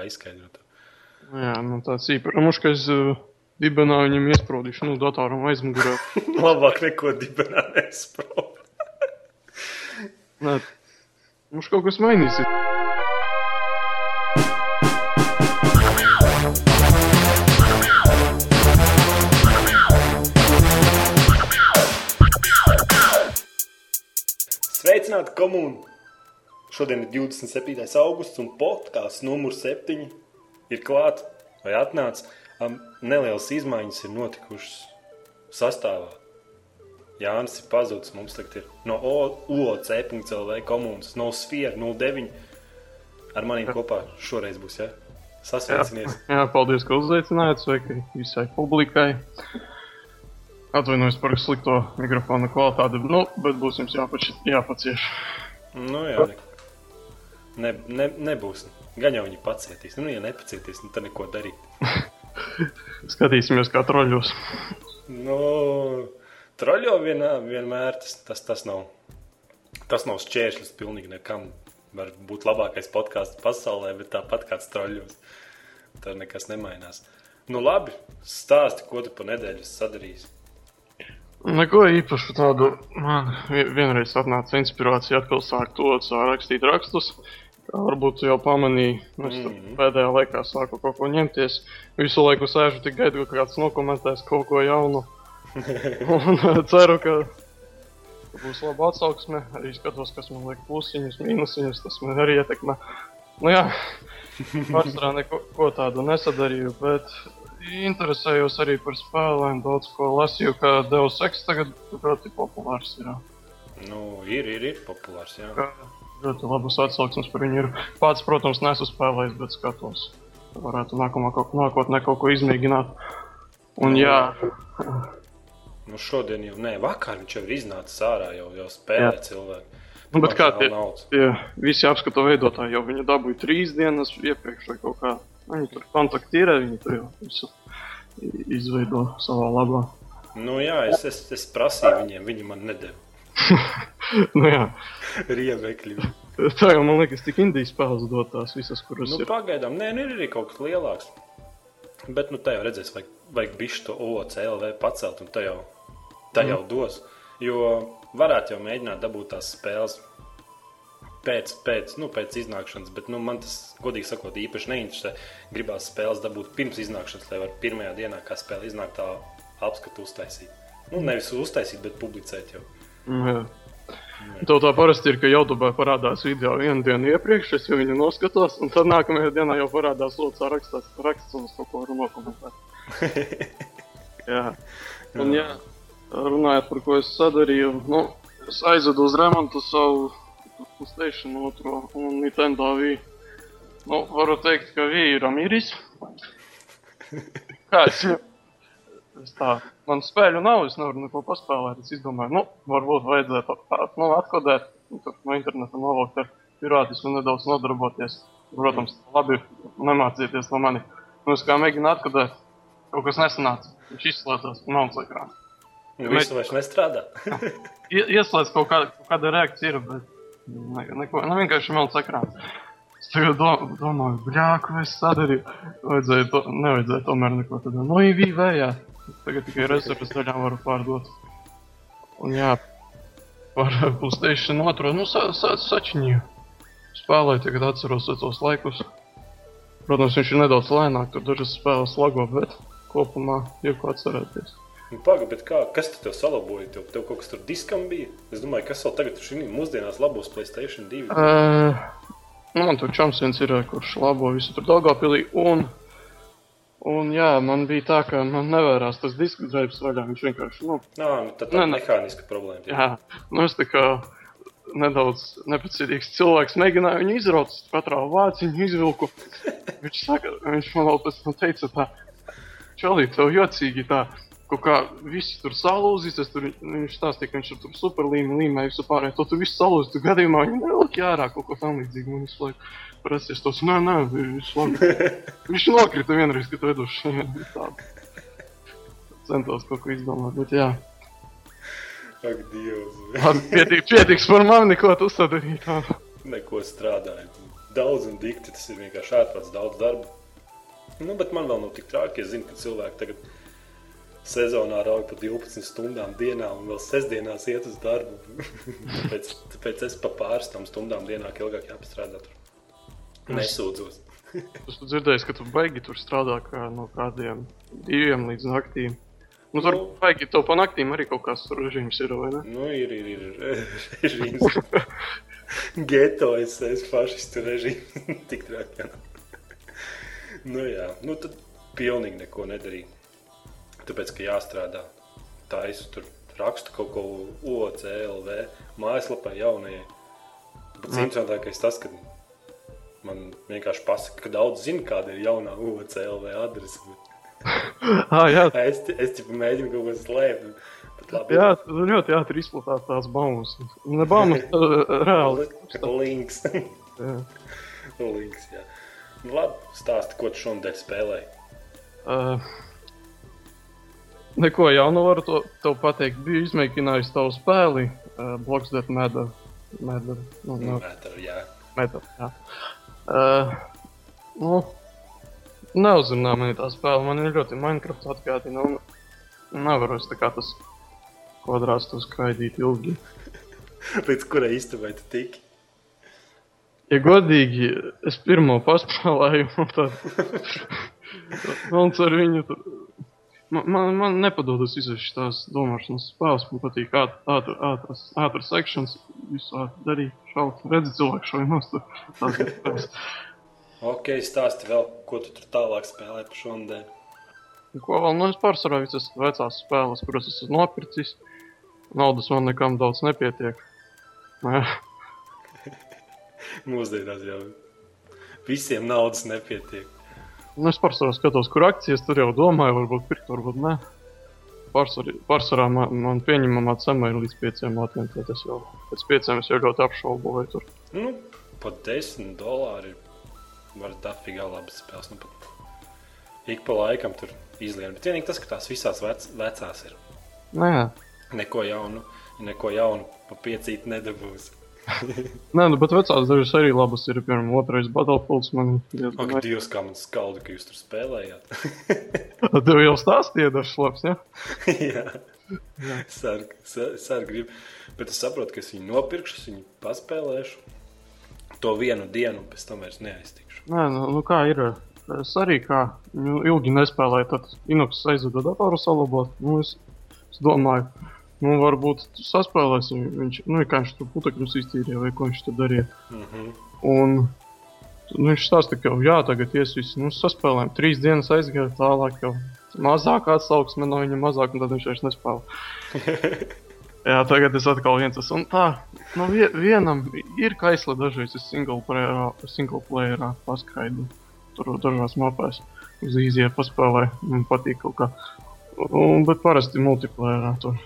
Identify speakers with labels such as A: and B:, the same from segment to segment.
A: kā izskaidrot.
B: Jā, man tāds īpašs, ka es uh, dibenā viņam iesprūdīšu, nu, datoram aizmugurē.
A: Labāk neko dibenā nesprāst.
B: Nē, mums kaut kas mainīsies.
A: Sveicināti komūni! Šodien ir 27. augusts un podkāsts numur 7 ir klāts vai atnācis. Um, nelielas izmaiņas ir notikušas sastāvā. Jānis ir pazudis. Mums tagad ir no UOC.CLV komunas, no Sfēra 09. Ar maniem kopā šoreiz būs. Ja? Sasveicinies!
B: Jā, paldies, ka uzaicinājāt. Sveiki visai publikai. Atvainojos par slikto mikrofona kvalitāti, nu, bet būs jums jāpač, jāpacieš.
A: Nu, jā, ne, ne, nebūs. Gan jau viņi pacietīs. Nu, ja nepacietīs, nu, tad neko darīt.
B: Skatīsimies, kā troļļos.
A: Nu, troļļo vienā, vienmēr tas, tas, tas nav. Tas nav šķēršļs pilnīgi nekam. Var būt labākais podkāsts pasaulē, bet tāpat kāds troļļos. Tad nekas nemainās. Nu, labi, stāsti, ko tu pa nedēļu sadarīsi.
B: Neko īpašu tādu. Man vienreiz atnāca inspirācija atkal sākt to rakstīt rakstus. Kā varbūt jau pamanīju, es mm -hmm. pēdējā laikā sāku kaut ko ņemties. Visu laiku sēžu tik gaidu, ka kāds nokomentēs kaut ko jaunu. Un ceru, ka būs laba atsauksme. Arī skatos, kas man liek plusiņus, mīnusiņus. Tas man arī ietekmē. Nu jā, pārsvarā neko tādu nesadarīju, bet interesējos arī par spēlēm, daudz ko lasīju, ka Deus Ex tagad ļoti populārs ir.
A: Nu, ir, ir, ir populārs, jā.
B: Ka ļoti labas atsauksmes par viņu ir. Pats, protams, nesu spēlējis, bet skatos. Varētu nākamā nākotnē kaut ko izmēģināt. Un jā.
A: Nu šodien jau, nē, vakar viņš jau ir iznācis ārā, jau, jau spēlē jā. cilvēki.
B: Nu, bet kā tie, tie visi apskatu veidotāji jau viņu dabūja trīs dienas iepriekš vai kaut kā. Viņi tur kontaktīrē, viņi tur jau visu izveido savā labā.
A: Nu jā, es, es, es prasīju viņiem, viņi man nedēļu.
B: nu jā.
A: Riebekļi.
B: Tā jau man liekas, tik indijas spēles dot tās visas, kuras
A: nu, ir. Pagaidām, nē, nu ir arī kaut kas lielāks. Bet, nu, tā jau redzēs, vajag, vajag bišķi to OCLV pacelt, un tā jau, tā jau mm. dos. Jo varētu jau mēģināt dabūt tās spēles pēc, pēc, nu, pēc iznākšanas, bet nu, man tas, godīgi sakot, īpaši neinteresē. Gribās spēles dabūt pirms iznākšanas, lai var pirmajā dienā, kā spēle iznāk, tā apskatu uztaisīt. Nu, nevis uztaisīt, bet publicēt jau.
B: Jā. Tev tā parasti ir, ka YouTube parādās video vienu dienu iepriekš, es jau viņu noskatos, un tad nākamajā dienā jau parādās lūdzu rakstās, raksts un es kaut ko varu nokomentēt. jā. Un jā, runājot par ko es sadarīju, nu, es aizvedu uz remontu savu PlayStation 2 un Nintendo Wii. Nu, varu teikt, ka Wii ir miris. Kā es, es tā, man spēļu nav, es nevaru neko paspēlēt. Es izdomāju, nu, varbūt vajadzētu nu, atkodēt, nu, no interneta novākt ar pirātismu nedaudz nodarboties. Protams, labi nemācīties no mani. Nu, es kā mēģinu atkodēt, kaut kas nesanāca. Viņš izslēdzās no manas ekrāna.
A: Nu, visu vairs nestrādā.
B: Ieslēdz kaut, kā, kaut kāda reakcija, ir, bet Ne, neko, nu vienkārši melns ekrāns. Es tagad do, domāju, bļā, ko es sadarīju. Vajadzēja to, nevajadzēja tomēr neko tādu. No IV vējā. Tagad tikai rezerves daļām varu pārdot. Un jā, par PlayStation otro, nu, sa, sa, sačņīju. Spēlēju, tagad atceros tos laikus. Protams, viņš ir nedaudz lēnāk, tur dažas spēles lago, bet kopumā ir ko atcerēties.
A: Nu, Pagaid, kā, kas tev salaboja? Tev, tev kaut kas tur diskam bija? Es domāju, kas vēl tagad šī mūsdienās labos Playstation 2?
B: Uh, nu, man tur čoms viens ir, kurš labo visu tur Daugavpilī. Un, un jā, man bija tā, ka man nevērās tas disku drēbs vaļā. Viņš vienkārši, nu...
A: Nā, nu tā ne, mehāniska problēma.
B: Jā, nu es tā kā nedaudz nepacietīgs cilvēks mēģināju viņu izraut, katrā vāciņu izvilku. viņš saka, viņš man vēl pēc tam teica tā, čalī, tev jocīgi tā kaut kā viss tur salūzis. Tur, viņš stāstīja, ka viņš tur super līmē, līmē visu pārējo. To tur viss salūzis. Tur gadījumā viņi nelika ārā kaut ko tam līdzīgu. Man visu laiku prasīs tos, nē, nē, viņš labi. viņš nokrita vienreiz, kad vedoši tādu. Centos kaut ko izdomāt, bet jā.
A: Ak, Dievs.
B: Pietiks, pietiks par mani, neko tu sadarīji tādu.
A: Neko strādāju. daudz un dikti. Tas ir vienkārši ārprāts daudz darba. Nu, bet man vēl nav tik traki. Es zinu, ka cilvēki tagad sezonā rauj pa 12 stundām dienā un vēl sestdienās iet uz darbu. tāpēc, tāpēc es pa pāris tam stundām dienā ilgāk jāpastrādā tur. Nesūdzos.
B: Es dzirdēju, ka tu baigi tur strādā kā no kādiem diviem līdz naktīm. Nu, tur nu, baigi to pa naktīm arī kaut kāds režīms ir, vai ne?
A: Nu, ir, ir, ir režīms. Geto es esmu fašistu režīmu. Tik traki. nu jā, nu tad pilnīgi neko nedarīju. Tāpēc, ka jāstrādā. Tā es tur rakstu kaut ko OCLV mājaslapā jaunajai. Bet mm. interesantākais tas, ka Man vienkārši pasaka, ka daudz zina, kāda ir jaunā UCLV adrese.
B: ah, jā.
A: es es tikai mēģinu kaut ko slēpt.
B: Jā, tas ļoti ātri izplatās tās baumas. Ne baumas, reāli.
A: Links. jā. Links, jā. Nu, labi, stāsti, ko tu šonadēļ spēlēji. Uh,
B: neko jaunu varu to, to pateikt. Biju izmēģinājis tavu spēli, uh, Death Matter.
A: Matter, nu, nu. Matter, jā.
B: Matter, jā. Uh, nu, neuzrunā man tā spēle. Man ir ļoti Minecraft atgādina. Un nevaru es tā kā tas kvadrāts to skaidīt ilgi.
A: Līdz kurai istabai tu tiki?
B: Ja godīgi, es pirmo paspēlēju, un tad... un ar viņu tur... Man, man, man nepadodas visas tās domāšanas spēles, man patīk ātras, ātras, sekšanas, visu ātri darīt, šaut, redzi cilvēku šauj nost, tās ir spēles.
A: ok, stāsti vēl, ko tu tur tālāk spēlē pa šonadēļ?
B: Ko vēl, nu es pārsvarā visas vecās spēles, kuras esmu nopircis, naudas man nekam daudz nepietiek. Nē.
A: Mūsdienās jau visiem naudas nepietiek.
B: Nu, es pārsvarā skatos, kur akcijas tur jau domāju, varbūt pirkt, varbūt nē. Pārsvarā, pārsvarā man, man pieņemamā cena ir līdz 5 latiem, tad es jau pēc 5 es jau ļoti apšaubu, vai tur.
A: Nu, pat 10 dolāri var dafīgā labas spēles. Nu, pat ik pa laikam tur izlien. Bet vienīgi tas, ka tās visās vec, vecās ir.
B: Nē.
A: Neko jaunu, neko jaunu pa piecīt nedabūs.
B: Nē, nu, bet vecās dažas arī labas ir. Piemēram, otrais Battlefields man
A: ir. Ak, Dievs, kā man skalda, ka jūs tur spēlējāt.
B: Tev jau stāstīja dažs labs, ja?
A: jā. jā. Sarg, sarg grib. Bet es saprotu, ka es viņu nopirkšu, viņu paspēlēšu. To vienu dienu, pēc tam vairs neaiztikšu.
B: Nē, nu, nu kā ir. Es arī kā nu, ilgi nespēlēju, tad Inox aizveda datoru salabot. Nu, es, es domāju, Nu, varbūt saspēlēsim. Viņš nu, vienkārši tur putekļus iztīrīja, vai ko viņš tur darīja. Mm -hmm. Un nu, viņš stāsta, ka jā, tagad ies visi nu, saspēlējam. Trīs dienas aizgāja tālāk, jau mazāk atsauksme no viņa mazāk, un tad viņš vairs nespēlē. jā, tagad es atkal viens esmu. Un tā, nu, vienam ir kaisla dažreiz single playerā, single playerā paskaidu. Tur dažās mapēs uz īzijā paspēlēju, man patīk kaut kā. Un, bet parasti multiplayerā tur.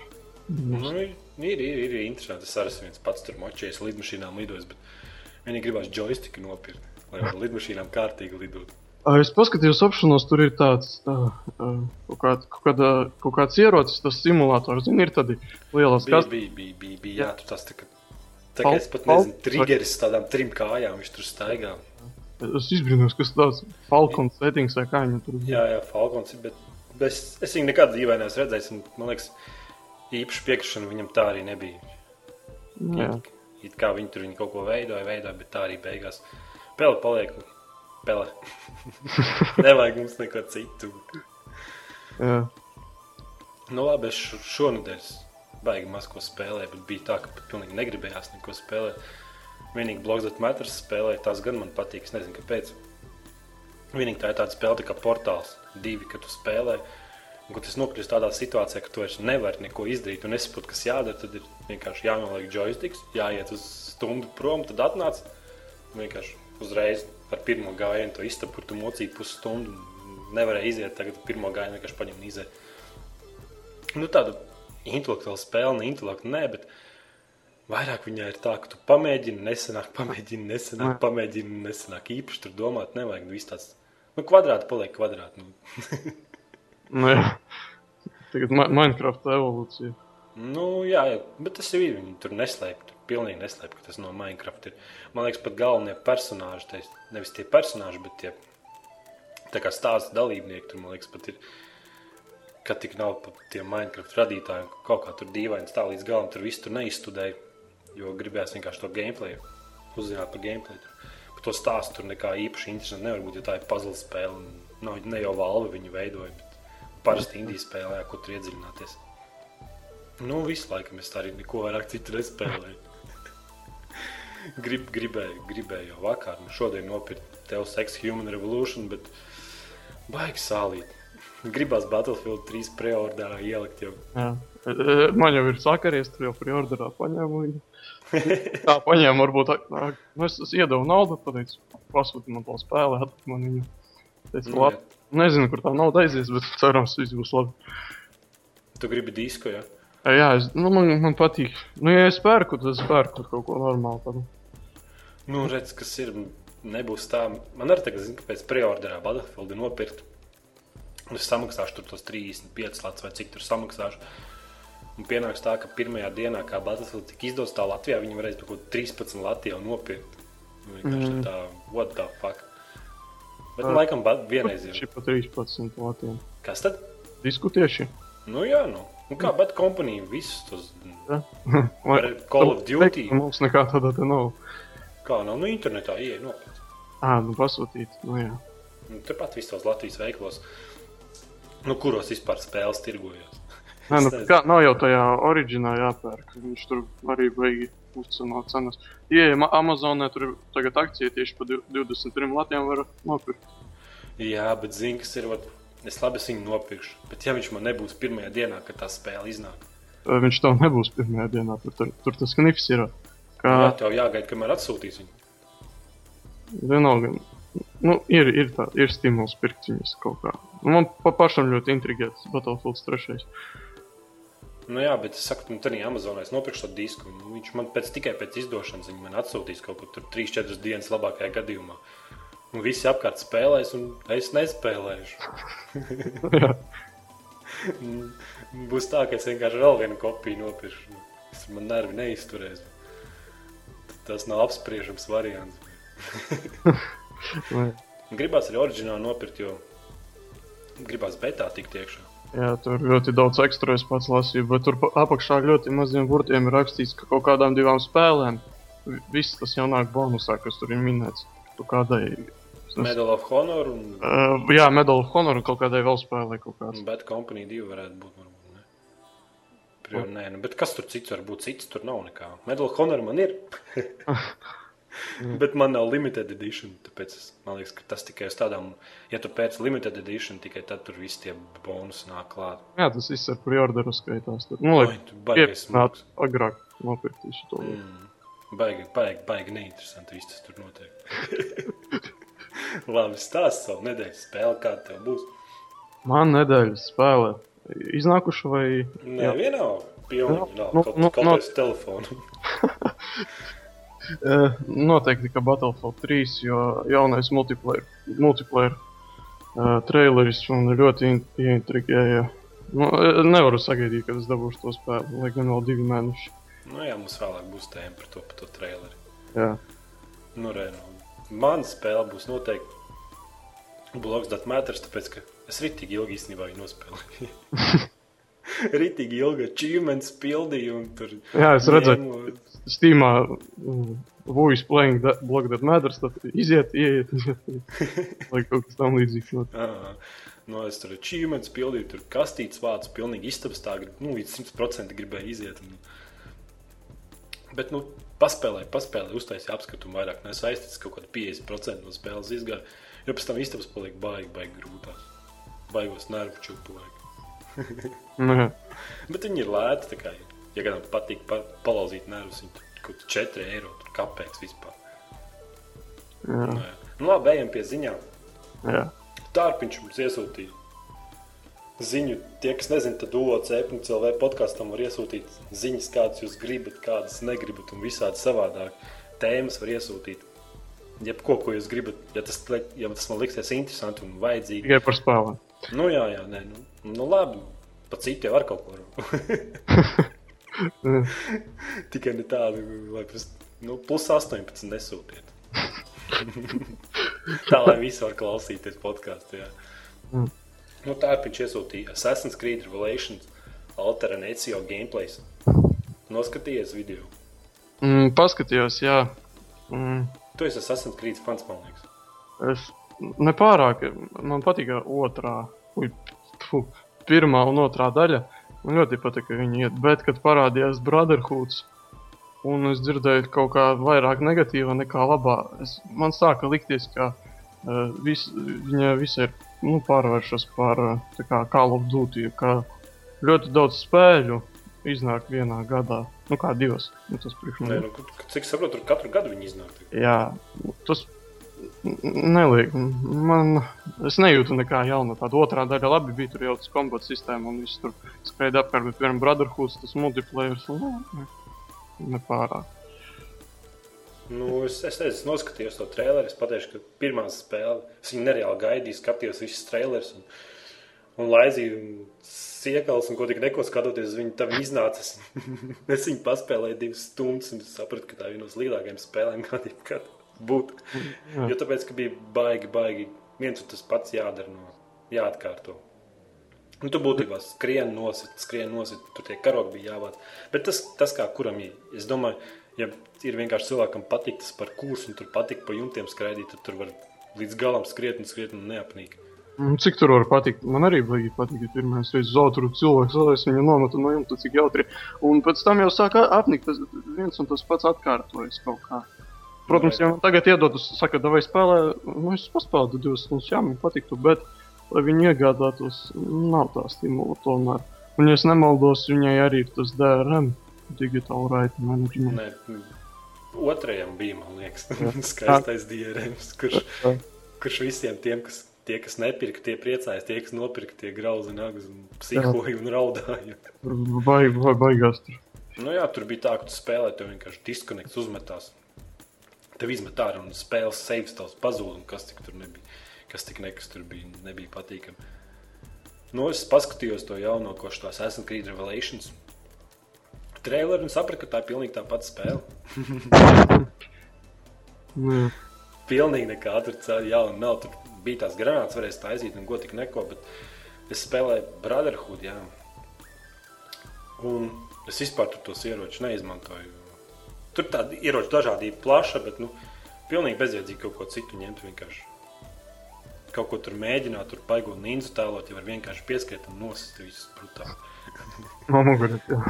A: Nu, ir, ir, ir, ir interesanti. Es arī viens pats tur močējis lidmašīnām lidojis, bet viņi gribās joystick nopirkt, lai ar lidmašīnām kārtīgi lidot.
B: Es paskatījos, opšanos tur ir tāds tā, kaut, kā, kaut, kāda, kaut kāds ierocis, tas simulators. Zini, ir tādi lielas
A: kastes. Bija, bija, bija, bija, jā, tu tas tā kā, tā kā es pat nezinu, triggeris tādām trim kājām viņš tur staigā.
B: Es izbrīnos, kas tāds Falcons settings vai kā viņam tur
A: ir. Jā, jā, Falcons, bet es, es viņu nekad dzīvē neesmu redzējis. Man liekas, īpaši piekrišana viņam tā arī nebija. Jā. It, it kā viņi tur viņi kaut ko veidoja, veidoja, bet tā arī beigās. Pele paliek. Pele. Nevajag mums neko citu.
B: Jā.
A: Nu labi, es šonadēļ baigi maz ko spēlēju, bet bija tā, ka pat pilnīgi negribējās neko spēlēt. Vienīgi Bloks Matters spēlēja, tās gan man patīk, es nezinu kāpēc. Vienīgi tā ir tāda spēle tā kā portāls, divi, kad tu spēlēji Un, kad tas nokļūst tādā situācijā, ka tu vairs nevari neko izdarīt un nesaproti, kas jādara, tad ir vienkārši jānoliek joysticks, jāiet uz stundu prom, tad atnāc vienkārši uzreiz ar pirmo gājienu to istabu, kur tu mocīji pusstundu. Nevarēja iziet, tagad pirmo gājienu vienkārši paņem un iziet. Nu, tāda intelektuāla spēle, ne intelektuāla, nē, bet vairāk viņai ir tā, ka tu pamēģini, nesenāk, pamēģini, nesenāk, pamēģini, nesenāk. Īpaši tur domāt nevajag. Nu, tāds, nu, kvadrāti paliek kvadrāti. Nu.
B: Nu, jā. Tagad Minecraft evolūcija.
A: Nu, jā, jā, bet tas jau ir. Viņi tur neslēpj. pilnīgi neslēpju, ka tas no Minecraft ir. Man liekas, pat galvenie personāļi, tais, nevis tie personāļi, bet tie tā kā stāsta dalībnieki, tur man liekas, pat ir. Kad tik nav pat tiem Minecraft radītājiem, kaut kā tur dīvaini stāv līdz galam, tur viss tur neizstudēja, jo gribējās vienkārši to gameplay, uzzināt par gameplay. Tur. Par to stāstu tur nekā īpaši interesanti nevar būt, jo tā ir puzzle spēle. Nav, ne jau valve viņu veidoja, parasti indijas spēlē, ko tur iedziļināties. Nu, visu laiku es tā arī neko vairāk citu nespēlēju. Grib, gribēju, gribēju jau vakar, nu šodien nopirkt Tev Sex Human Revolution, bet baigi sālīt. Gribās Battlefield 3 preorderā ielikt jau.
B: Jā. E, Man jau ir sakaries, tur jau preorderā paņēmu viņu. Tā paņēmu, varbūt, nu es, es iedevu naudu, pateicu, pasūti man to atpakaļ man viņu. Teicu,
A: Nu,
B: labi. Nezinu, kur tā nauda aizies, bet cerams, viss būs labi.
A: Tu gribi disku, ja?
B: Jā, es, nu, man, man patīk. Nu, ja es pērku, tad es pērku kaut ko normālu. Tad.
A: Nu, redz, kas ir. Nebūs tā. Man arī tagad, zinu, ka pēc preorderā Battlefield ir nopirkt. Un es samaksāšu tur tos 35 lats vai cik tur samaksāšu. Un pienāks tā, ka pirmajā dienā, kā Battlefield tika izdots tā Latvijā, viņi varēs kaut ko 13 Latvijā nopirkt. Nu, Vienkārši
B: mm.
A: tā, what the fuck. Bet, nu, laikam, vienreiz ir.
B: Šī pa 13 latiem.
A: Kas tad?
B: Diskutieši.
A: Nu, jā, nu. nu kā, bet kompanija visus tos.
B: Ja?
A: Call of Duty.
B: Mums nekā tāda te nav.
A: Kā nav, nu, internetā ieeja nopirkt.
B: Ā, nu pasūtīt. Nu, jā.
A: Nu, Turpat visos Latvijas veiklos, nu, kuros vispār spēles tirgojas.
B: Nē, nu, kā, nav jau tajā oriģinālā jāpērk. Viņš tur arī beigi uzcenot cenas. Ieejam Amazonē, tur ir tagad akcija tieši par 23 latiem var nopirkt.
A: Jā, bet zini, kas ir. Vat, es labi es viņu nopirkšu. Bet, ja viņš man nebūs pirmajā dienā, kad tā spēle iznāk,
B: Viņš tev nebūs pirmajā dienā, tur, tur, tur tas knifs ir. Kā
A: jā, tev jāgaida, kamēr atsūtīs viņu.
B: vienalga, nu, ir, ir, tā, ir stimuls pirkt viņus kaut kā. Man pa pašam ļoti intrigē tas Battlefield 3.
A: Nu, jā, bet es saku, nu, tā ir Amazonā. Es nopirkšu to disku. Nu, viņš man pēc, tikai pēc izdošanas man atsūtīs kaut kur 3-4 dienas labākajā gadījumā. Un visi apkārt spēlēs, un es nespēlēšu. Būs tā, ka es vienkārši vēl vienu kopiju nopirkšu. Tas man nervi neizturēs. Tas nav apspriežams variants. Gribās arī oriģināli nopirkt, jo gribās betā tikt iekšā.
B: Jā, tur ļoti daudz ekstra es pats lasīju, bet tur pa- apakšā ļoti maziem burtiem ir rakstīts, ka kaut kādām divām spēlēm vi- viss tas jau nāk bonusā, kas tur ir minēts. Tu kādai.
A: Medal of Honor un
B: Uh, jā, Medal of Honor un kaut kādai vēl spēlē.
A: Bad Company 2 varētu būt. Varbūt, ne? Prior, nē, nu, bet kas tur cits var būt? Cits tur nav nekā. Medal of Honor man ir. bet man nav limited edition. Tāpēc es, man liekas, ka tas tikai uz tādām, ja tu pēc limited edition, tikai tad tur viss tie bonusi nāk klāt.
B: Jā, tas viss ar preorderu skaitās. Tur. Nu, lai
A: tu baigais smags.
B: agrāk nopirktīšu to. Mm.
A: Mm. Baigi, baigi, baigi neinteresanti viss tas tur notiek. Labi, stāst savu nedēļas spēli, kāda tev būs.
B: Man nedēļas spēlē iznākuša vai...
A: Nē, vienalga. Pilnīgi nav.
B: Nu,
A: Kaut,
B: nu,
A: kaut
B: nu.
A: aiz telefonu.
B: Uh, noteikti, ka Battlefield 3, jo jaunais multiplayer, multiplayer uh, traileris man ļoti in- ieintrigēja. Nu, eh, nevaru sagaidīt, kad es dabūšu to spēli, lai gan vēl divi mēneši.
A: Nu jā, mums vēlāk būs tēma par to, par to traileri.
B: Jā,
A: Nu, re, nu, mana spēle būs noteikti Blocks Dot Matters, tāpēc ka es ritīgi ilgi īstenībā viņu nospēlēju. ritīgi ilgi achievements pildīju un tur.
B: Jā es redzēju, Steamā mm, Voice playing that block that matters, tad iziet, ieiet. Lai kaut kas tam līdzīgs notiek.
A: Ā, Nu, es tur achievements pildīju, tur kastītes vācu, pilnīgi istabas tā, grib- nu, līdz 100% gribēju iziet. Un... Bet, nu, paspēlēju, paspēlēju, uztaisīju apskatu un vairāk nesaistīts, kaut kāda 50% no spēles izgāja. Jo pēc tam istabas paliek baigi, baigi grūtās. Baigos nervu čupu vajag.
B: Nu.
A: Bet viņi ir lēti, kā, ja kādam patīk pa, palauzīt nervus, viņi kaut kā 4 eiro, kāpēc vispār.
B: Jā,
A: Nu, jā. nu labi, ejam pie ziņām.
B: jā.
A: Tārpiņš mums iesūtīja ziņu. Tie, kas nezina, tad OCP.CLV podkāstam var iesūtīt ziņas, kādas jūs gribat, kādas negribat, un visādi savādāk. Tēmas var iesūtīt. Jebko, ko jūs gribat, ja tas, ja tas man liksies interesanti un vajadzīgi.
B: Tikai par spēlēm.
A: Nu, jā, jā, nē, nu, nu labi. Pa citu jau var kaut ko. Tikai ne tādu, lai plus, nu, plus 18 nesūtiet. tā lai visi var klausīties podkāstā. Mm. Nu, tā ir viņš iesūtīja Assassin's Creed Revelations Altera Necio gameplays. Noskatījies video.
B: Mm, paskatījos, jā. Mm.
A: Tu esi Assassin's Creed fans, man liekas.
B: Es nepārāk, man patīk otrā, ui, pfu, pirmā un otrā daļa. Man ļoti patīk, ka viņi iet, bet kad parādījās Brotherhoods, un es dzirdēju kaut kā vairāk negatīva nekā labā, es, man sāka likties, ka uh, vis, viņa visi ir nu, pārvēršas par uh, kā Call of Duty, ka ļoti daudz spēļu iznāk vienā gadā. Nu, kā divas. Nu, tas
A: Nē, nu, cik saprotu, tur katru gadu viņi iznāk.
B: Jā, tas neliek. Man, es nejūtu nekā jauna. Tāda otrā daļa labi bija. Tur jau tas kombats sistēma un viss tur skraida apkārt. Bet, piemēram, Brotherhood, tas multiplayer, un nu, nepārāk.
A: Nu, es, es, es noskatījos to traileru. Es pateikšu, ka pirmā spēle, es viņu nereāli gaidīju, skatījos visus trailerus un, un laizīju siekals un ko tik neko skatoties, viņi tam iznāca. es viņu paspēlēju divas stundas un sapratu, ka tā ir viena no lielākajām spēlēm, kāda jebkad būtu. Jo tāpēc, ka bija baigi, baigi viens un tas pats jādara, no, jāatkārto. Un tu būtībā skrien nosit, skrien nosit, tur tie karogi bija jāvāc. Bet tas, tas kā kuram ir, es domāju, ja ir vienkārši cilvēkam patīk tas par kursu un tur patīk pa jumtiem skraidīt, tad tur var līdz galam skriet un skriet un neapnīk.
B: Cik tur var patikt? Man arī bija patīk, ja pirmais reizes zaudēju cilvēku, es viņu nometu no jumta, cik jautri. Un pēc tam jau sāka apnikt, tas viens un tas pats atkārtojas kaut kā. Protams, ja man tagad iedod, saka, vai spēlē, nu es paspēlēju divas stundas, jā, man patiktu, bet, lai viņi iegādātos, nav tā stimula tomēr. Un, ja es nemaldos, viņai arī ir tas DRM, Digital Right Management.
A: Otrajam bija, man liekas, skaistais DRM, kurš, kurš visiem tiem, kas tie, kas nepirka, tie priecājas, tie, kas nopirka, tie grauzi nagus un psihoja un raudāja.
B: Vai, vai baigās tur?
A: Nu jā, tur bija tā, ka tu spēlē, tev vienkārši diskonekts uzmetās. Tev izmet ārā un spēles saves tavs pazūd, un kas tik tur nebija. Kas tik nekas tur bija, nebija patīkami. Nu, es paskatījos to jauno, ko šis Assassin's Creed Revelations. Traileru un sapratu, ka tā ir pilnīgi tā pati spēle. pilnīgi nekā tur jauna nav. Tur bija tās granātas, varēja taisīt un gotiku neko, bet es spēlēju Brotherhood, jā. Un es vispār tur tos ieročus neizmantoju. Tur tāda ieroču dažādība plaša, bet, nu, pilnīgi bezjēdzīgi kaut ko citu ņemt vienkārši. Kaut ko tur mēģināt, tur baigot ninzu tēlot, ja var vienkārši pieskriet un nosist visus brutāli.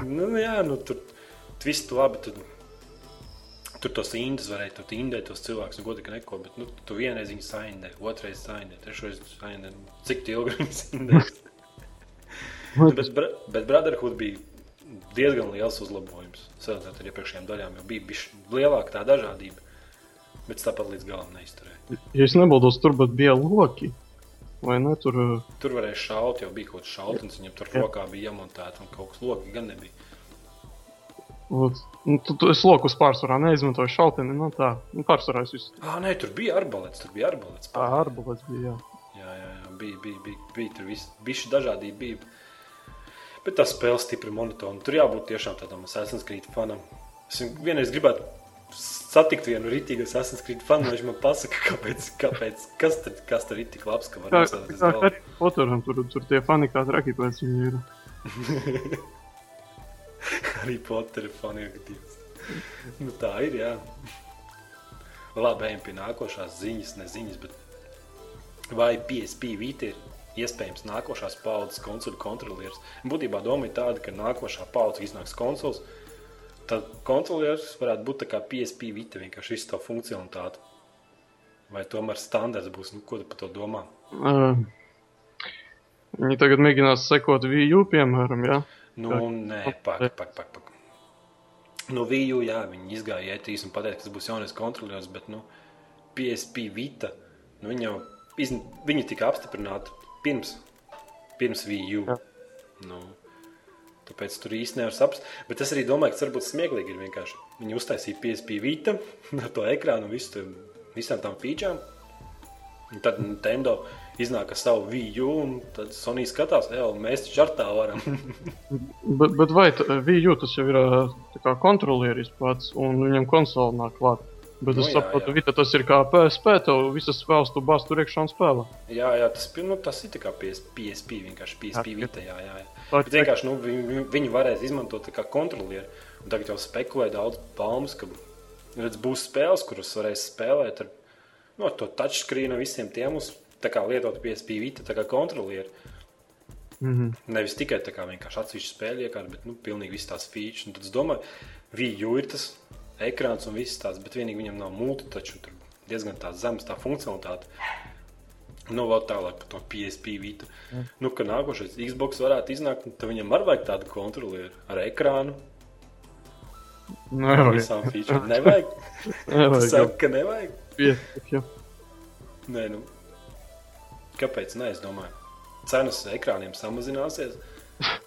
A: nu, jā, nu, tur viss labi, tad Tur tos indus varēja tur indēt, tos cilvēkus, un godīgi neko, bet nu, tu vienreiz viņu saindē, otrreiz saindē, trešreiz saindē. Nu, cik ilgi viņu indēs? bet, bet Brotherhood bija diezgan liels uzlabojums. Salīdzinot ar iepriekšējām daļām, jau bija lielāka tā dažādība. Bet tāpat līdz galam neizturēja.
B: Ja es nebaldos, tur bija loki. Vai ne? Tur,
A: tur varēja šaut, jau bija kaut kāds šautnis, viņam tur jā. rokā bija iemontēta un kaut kas loki gan nebija.
B: Ot, nu, tu, tu, es lokus pārsvarā neizmantoju šauteni. Nu, tā, nu, pārsvarā es visu.
A: Ah, nē, tur bija arbalets. Tur bija arbalets.
B: Jā, arbalets bija. Jā,
A: jā, jā, jā bija, bija, bija, bija tur viss. Bišķi dažādība bija. Bet tā spēle stipri monotona. Tur jābūt tiešām tādam Assassin's Creed fanam. Es vienreiz gribētu satikt vienu rītīgu Assassin's Creed fanu, viņš man pasaka, kāpēc, kāpēc kas, tad, kas tur ir tik labs, ka var
B: nosēsties galvā. Poturam, tur, tur tie fani kā traki pēc viņu ir.
A: Harry Potter faniektības. nu, tā ir, jā. Labi, ejam pie nākošās ziņas, ne ziņas, bet vai PSP Vita ir iespējams nākošās paudzes konsolu kontrolieris? Būtībā doma ir tāda, ka nākošā paudze iznāks konsoles, tad kontrolieris varētu būt tā kā PSP Vita, vienkārši izstāv funkcionalitāti. Vai tomēr standarts būs, nu, ko tu par to domā? Uh,
B: viņi tagad mēģinās sekot VU, piemēram, jā? Ja?
A: Nu, nē, pak, pak, pak. pak. Nu, Viju, jā, viņi izgāja ietīs un pateica, ka tas būs jaunais kontrolieris, bet, nu, PSP Vita, nu, viņi jau, izn... viņi tika apstiprināti pirms, pirms. Jā. Nu, tāpēc tur īsti nevar saprast. Bet es arī domāju, ka varbūt smieklīgi ir vienkārši. Viņi uztaisīja PSP Vita ar to ekrānu un visu, visām tām featurām. Un tad Nintendo iznāk ar savu vīju, un tad Sonija skatās, jau mēs taču ar tā varam.
B: bet, bet vai vīju tas jau ir kontrolieris pats, un viņam konsole nāk klāt? Bet es nu, saprotu, ka tas ir kā PSP. Tev visas spēles tu bāz tur iekšā un spēlē.
A: Jā, jā tas, nu, tas ir kā PSP, vienkārši PSP vita. Jā, jā. jā. Bet vienkārši nu, viņi, viņi varēs izmantot kā kontrolieri. Un tagad jau spekulē daudz palmas, ka redz, būs spēles, kuras varēs spēlēt ar, nu, ar to touchscreen visiem tiem uz lietot PSP vita kā kontrolieri. Mm -hmm. Nevis tikai tā kā vienkārši atsevišķi spēļu iekārta, bet nu, pilnīgi visas tās features. Un tad es domāju, Viju ir tas ekrāns un viss tāds, bet vienīgi viņam nav multi, taču tur diezgan tā zemes tā funkcionalitāte. Nu, vēl tālāk par to PSP vītu. Mm. Nu, ka nākošais Xbox varētu iznākt, tad viņam arī vajag tādu kontrolieri ar ekrānu.
B: Nevajag.
A: Visām feature. Nevajag. nevajag. Saka, ka nevajag.
B: Jā.
A: Nē, nu. Kāpēc? Nē, es domāju. Cenas ekrāniem samazināsies.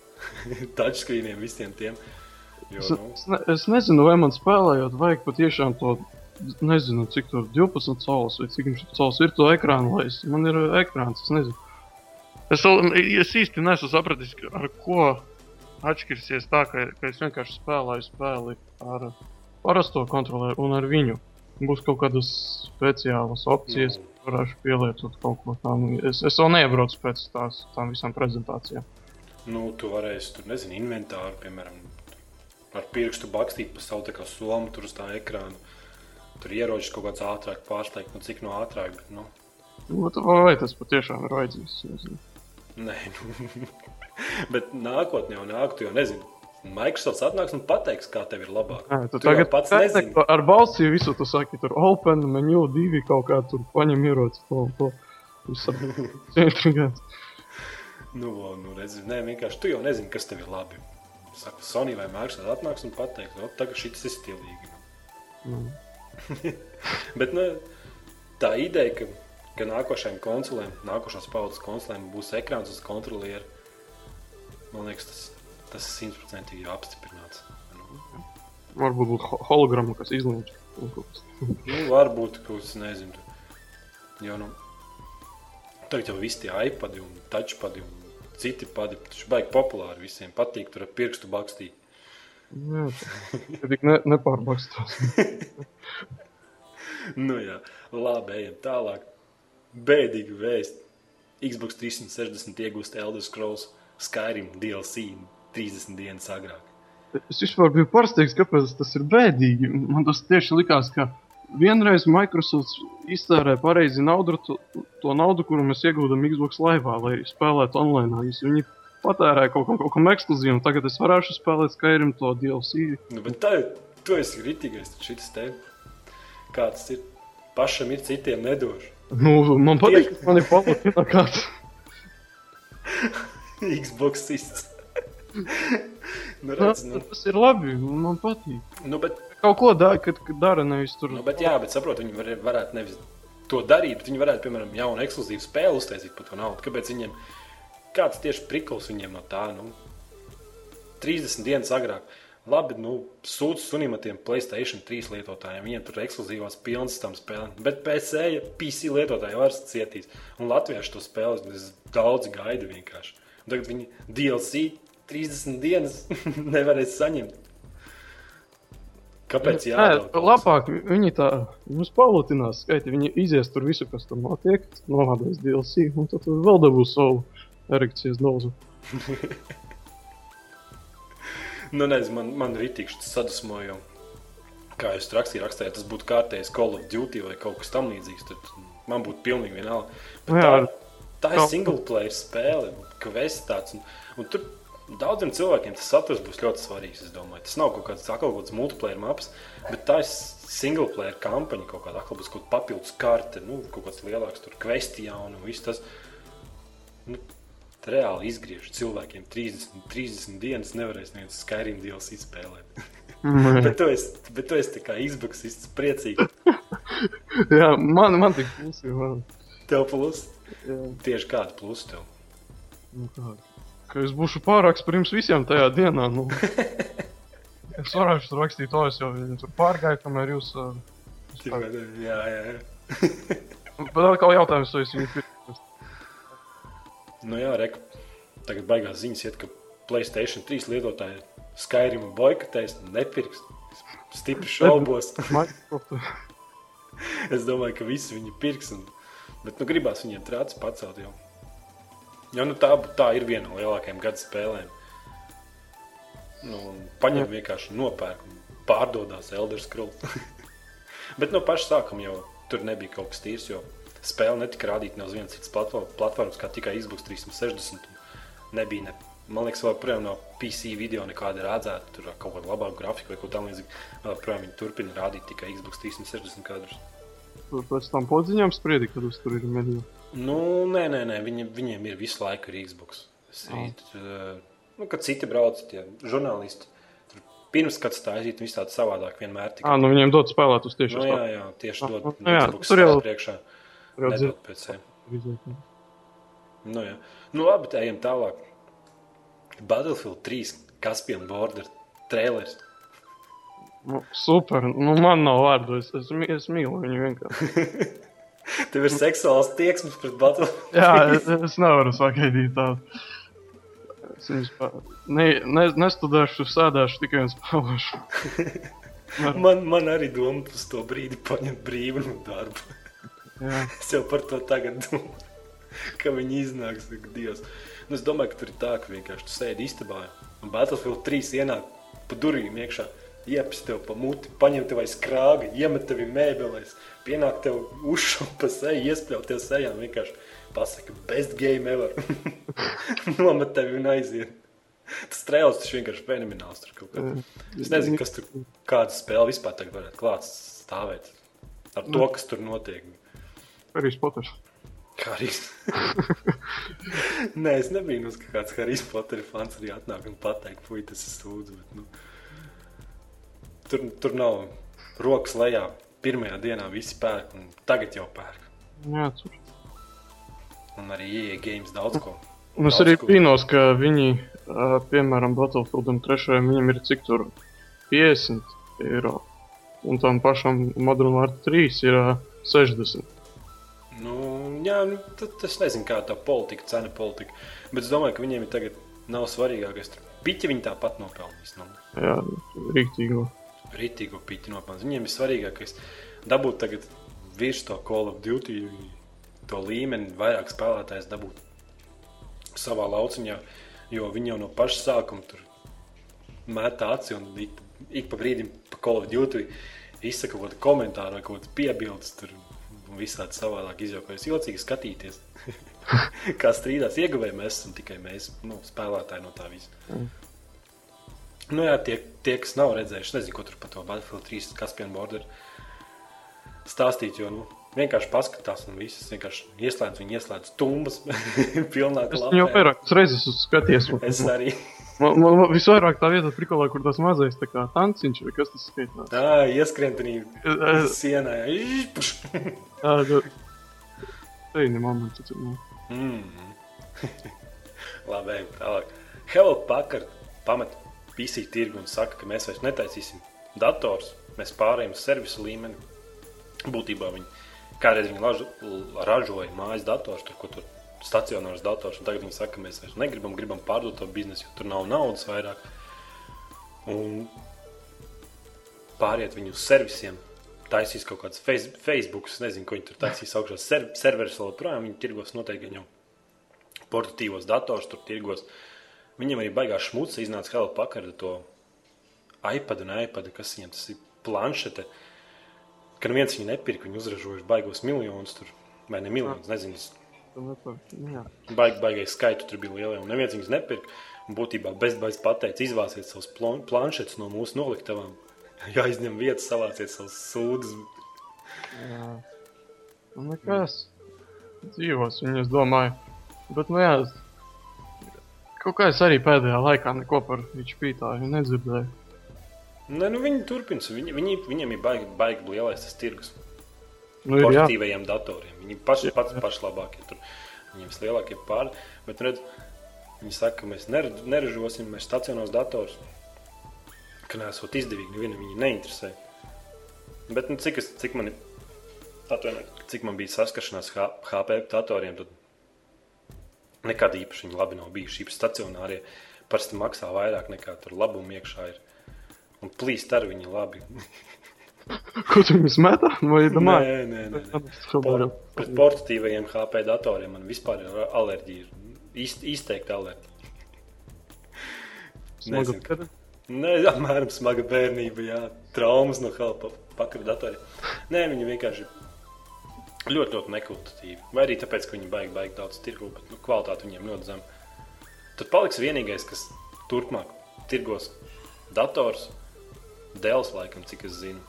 A: Touchscreeniem visiem tiem. Uh,
B: Jo, es, nu... es, ne, es nezinu, vai man spēlējot, vajag patiešām to, nezinu, cik tur 12 cēlus vai cik viņš cēlus ir to ekrānu, lai es, man ir ekrāns, es nezinu. Es, es īsti nesu sapratis, ar ko atšķirsies tā, ka, ka es vienkārši spēlēju spēli ar parasto kontrolieru un ar viņu. Būs kaut kādas speciālas opcijas, mm. varēšu pielietot kaut ko tādu. Es, es vēl neiebraucu pēc tās, tām visām prezentācijām.
A: Nu, tu varēsi tur, nezinu, inventāru, piemēram, ar pirkstu bakstīt pa savu kā somu tur uz tā ekrāna. Tur ieročis kaut kāds ātrāk pārsteigt, nu cik no ātrāk. Bet, nu.
B: Nu, vai tas patiešām ir vajadzīgs?
A: Nē, nu. bet nākotnē jau nāk, tu jau nezini. Microsoft atnāks un pateiks, kā tev ir labāk.
B: Jā, tu, tu tagad pats nezini. Ar balsi visu tu saki, tur open, menu, divi kaut kā tur paņem ieroci. To, to.
A: nu, nu, redzi, nē, vienkārši tu jau nezini, kas tev ir labi. Saka, Sony vai Microsoft atnāks un pateiks, ka tagad šis ir stilīgi. Mm. Bet nu, tā ideja, ka, ka nākošajām konsolēm, nākošās paudzes konsolēm būs ekrāns uz kontrolieri, man liekas, tas, tas ir simtprocentīgi apstiprināts.
B: Nu. Varbūt būtu hologramma, kas izlaiž.
A: nu, varbūt, ka es nezinu. Jo, nu, tagad jau visi tie iPadi un touchpadi un citi padi. Tas baigi populāri visiem patīk, tur ar pirkstu bakstīt.
B: Jā, tā tik ne, nepārbakstās.
A: nu jā, labi, ejam tālāk. Bēdīgi vēst. Xbox 360 iegūst Elder Scrolls Skyrim DLC 30 dienas agrāk.
B: Es vispār biju pārsteigts, kāpēc tas ir bēdīgi. Man tas tieši likās, ka vienreiz Microsoft iztērē pareizi naudu, to, to naudu, kuru mēs iegūstam Xbox Live, lai spēlētu online. Viņi patērēja kaut, kaut, kaut kam ekskluzīvam, tagad es varēšu spēlēt Skyrim to DLC.
A: Nu, bet tā, tu esi kritīgais, šis te kāds ir. Pašam ir citiem nedošu.
B: Nu, man patīk, ka man ir palatina kāds.
A: Xbox ists.
B: nu, redz, nu. Tas ir labi, man patīk.
A: Nu, bet
B: kaut ko dara, kad, dara nevis tur.
A: Nu, bet, jā, bet saprotu, viņi var, varētu nevis to darīt, bet viņi varētu, piemēram, jaunu ekskluzīvu spēli uztaisīt par to naudu. Kāpēc viņiem, kāds tieši prikls viņiem no tā, nu, 30 dienas agrāk. Labi, nu, sūdz sunim ar tiem Playstation 3 lietotājiem. Viņiem tur ir ekskluzīvās pilnas tam spēlēm. Bet PC, ja PC lietotāji var cietīs. Un latvieši to spēles daudz gaida vienkārši. Un tagad viņi DLC 30 dienas nevarēs saņemt. Kāpēc? Jā,
B: Nē, labāk viņi tā mums palutinās, skaiti, viņi izies tur visu, kas tur notiek, novādēs DLC, un tad vēl dabūs savu erekcijas dozu.
A: nu, nezinu, man, man rītīkši tas sadusmoja, kā jūs rakstīju, rakstījāt, tas būtu kārtējs Call of Duty vai kaut kas tam līdzīgs, tad man būtu pilnīgi vienalga. Bet jā, tā, tā ir single player spēle, kvests tāds, un, un tur Daudziem cilvēkiem tas saturs būs ļoti svarīgs. Tas nav kaut kāds akls multiplayer maps, bet tā ir single player kampaņa, kaut kāda akla būs kaut kāda papildus karte, nu, kaut kāds lielāks tur kvestijā un viss tas. Nu, reāli izgriež cilvēkiem 30, 30 dienas, nevarēs neviens Skyrim DLC spēlēt. Mm. bet tu esi, bet tu esi tā kā izbuksists, priecīgs.
B: Jā, man, man tik plusi. Man.
A: Tev plus? Jā. Tieši kāda plus tev?
B: Nu, kāda? Ka es būšu pārāks par jums visiem tajā dienā. Nu. es varēšu tur rakstīt, to es jau tur pārgāju, kamēr jūs. Uh,
A: jā, jā, jā.
B: Bet atkal jautājums, vai es viņu pirku.
A: Nu jā, reku. Tagad baigās ziņas iet, ka Playstation 3 lietotāji Skyrim boikotēs, nepirks. Stipri šaubos. es domāju, ka visi viņi pirks. Un... Bet nu, gribās viņiem trācis pacelt jau. Jo, nu, tā, tā ir viena no lielākajām gada spēlēm. Nu, paņem vienkārši nopērk un pārdodās Elder Scrolls. Bet no paša sākuma jau tur nebija kaut kas tīrs, jo spēle netika rādīta uz vienas citas platformas, kā tikai Xbox 360. Nebija ne Man liekas, joprojām no PC video nekāda redzēta, tur kaut kāda labāka grafika vai ko tamlīdzīga. Joprojām viņi turpina rādīt tikai Xbox 360 kadrus.
B: Tur pēc tam podziņām spriedi, kad uz tur ir mediju.
A: Nu, nē, nē, nē viņi, viņiem ir visu laiku ir Xbox. Rīt, uh, nu, kad citi brauc, tie žurnālisti. Tur pirms kāds tā aiziet, viss tāds savādāk vienmēr.
B: Tikai... À, nu viņiem dod spēlēt uz
A: tieši nu, jā, jā, tieši dod.
B: Nu, jā, Xbox tur jau
A: priekšā. Nedod pēc sevi. Nu, jā. Nu, labi, ejam tālāk. Battlefield 3 Caspian Border trailers.
B: Nu, super, nu man nav vārdu, es, es, es mīlu viņu vienkārši.
A: Tev ir seksuāls tieksmes pret Battlefield.
B: Jā, es, es nevaru sagaidīt tādu. Es viņus ne, ne, nestudēšu, sēdēšu tikai un spēlēšu.
A: man, man arī doma uz to brīdi paņemt brīvu no darba. Jā. Es jau par to tagad domāju, ka viņi iznāks, ka Dievs. Nu, es domāju, ka tur ir tā, ka vienkārši tu sēdi istabā un Battlefield 3 ienāk pa durvīm iekšā. Iepis tev pa muti, paņem tev aiz krāga, iemet tevi mēbelēs, pienāk tev uzšaukt pa seju, iespļaut tev sejā un vienkārši pasaka, best game ever. Nomet tevi un aiziet. Tas trēls tas vienkārši fenomenāls tur kaut kā. Es nezinu, kas tur, kāda spēle vispār tagad varētu klāt stāvēt ar to, nu. kas tur notiek.
B: Arī Potters.
A: Harijs. Nē, es nebiju nu, kāds Harijs Potera fans arī atnāk un pateikt, puiši, tas ir sūdz. Bet, nu, tur, tur nav rokas lejā. Pirmajā dienā visi pērk, un tagad jau pērk.
B: Jā, tur.
A: Un arī IE games daudz ko.
B: Un es arī brīnos, ka viņi, piemēram, Battlefieldam 3. viņam ir cik tur 50 eiro. Un tam pašam Modern Warfare 3 ir 60.
A: Nu, jā, nu, tad es nezinu, kāda tā politika, cena politika. Bet es domāju, ka viņiem ir tagad nav svarīgākais. Piķi viņi tāpat nopelnīs. Nu.
B: Jā, rīktīgo.
A: Rīktīgo piķi nopelnīs. Viņiem ir svarīgākais dabūt tagad virs to Call of Duty to līmeni, vairāk spēlētājs dabūt savā lauciņā, jo viņi jau no paša sākuma tur metā aci un ik, ik pa brīdim pa Call of Duty izsaka kaut kādu komentāru vai kaut kādu piebildes. Tur visādi savādāk izjaukojas. Jocīgi skatīties, kā strīdās ieguvēji mēs esam tikai mēs, nu, spēlētāji no tā visa. Mm. Nu, jā, tie, tie, kas nav redzējuši, nezinu, ko tur par to Battlefield 3 Caspian Border stāstīt, jo, nu, vienkārši paskatās un viss vienkārši ieslēdz, viņi ieslēdz tumbas pilnā klātā.
B: Es jau vairākas reizes skaties.
A: es arī.
B: Man, man, man visvairāk tā vieta, prikolā, kur tas mazais tā kā tanciņš vai kas tas skaitās.
A: Tā, ieskrien tur sienā.
B: Tā ir moments.
A: Mm. Labi, tālāk. Hello Packard pamet PC tirgu un saka, ka mēs vairs netaisīsim dators, mēs pārējām uz servisu līmeni. Būtībā viņi kādreiz viņi ražo, ražoja mājas dators, tur, ko tur stacionārs dators. Tagad viņi saka, ka mēs vairs negribam, gribam pārdot to biznesu, jo tur nav naudas vairāk. Un pāriet viņu uz servisiem, taisīs kaut kādas face, Facebook, nezinu, ko viņi tur taisīs augšā. Ser, serveris vēl projām, viņi tirgos noteikti jau portatīvos dators, tur tirgos. Viņam arī baigās šmuca, iznāca Hello Packard to iPad un iPad, kas viņam tas ir planšete. Kad viens viņu nepirka, viņi uzražojuši baigos miljonus tur, vai ne miljonus, nezinu,
B: Nu,
A: Baigi, baigais skaitu tur bija liela, un neviens viņus nepirka. Būtībā bezbaigs pateica, izvāciet savus planšetes no mūsu noliktavām. Jāizņem vietas, savāciet savus sūdzes.
B: Jā. Nu, nekas. Dzīvos viņi, es domāju. Bet, nu jā, kaut kā es arī pēdējā laikā neko par viņu pītāju nedzirdēju.
A: Nē, nu viņi turpina. Viņi, viņi, viņiem ir baigi, baigi lielais tas tirgus nu, portatīvajiem datoriem. Viņi paši, pats pašlabākie, tur, viņiem vislielākie pāri. Bet redz, viņi saka, ka mēs neražosim, mēs stacionos dators, ka nesot izdevīgi, nevienam viņi neinteresē. Bet nu, cik, es, cik, man, atvainot, cik man bija saskaršanās HP datoriem, tad nekad īpaši labi nav bijuši. Īpaši stacionārie parasti maksā vairāk nekā tur labumu iekšā ir. Un plīst ar viņi labi.
B: Ko tu viņus metā? Vai domā?
A: Nē, nē, nē. Por, pret portatīvajiem HP datoriem man vispār ir alerģija. Īst, izteikti alerģija.
B: Smaga
A: ka- Nē, apmēram smaga bērnība, jā, traumas no halpa pakaļ datoriem. Nē, viņi vienkārši ļoti, ļoti nekultatīvi. Vai arī tāpēc, ka viņi baigi, baigi daudz tirgu, bet nu, kvalitāte viņiem ļoti zema. Tad paliks vienīgais, kas turpmāk tirgos dators, Dēls, laikam, cik es zinu.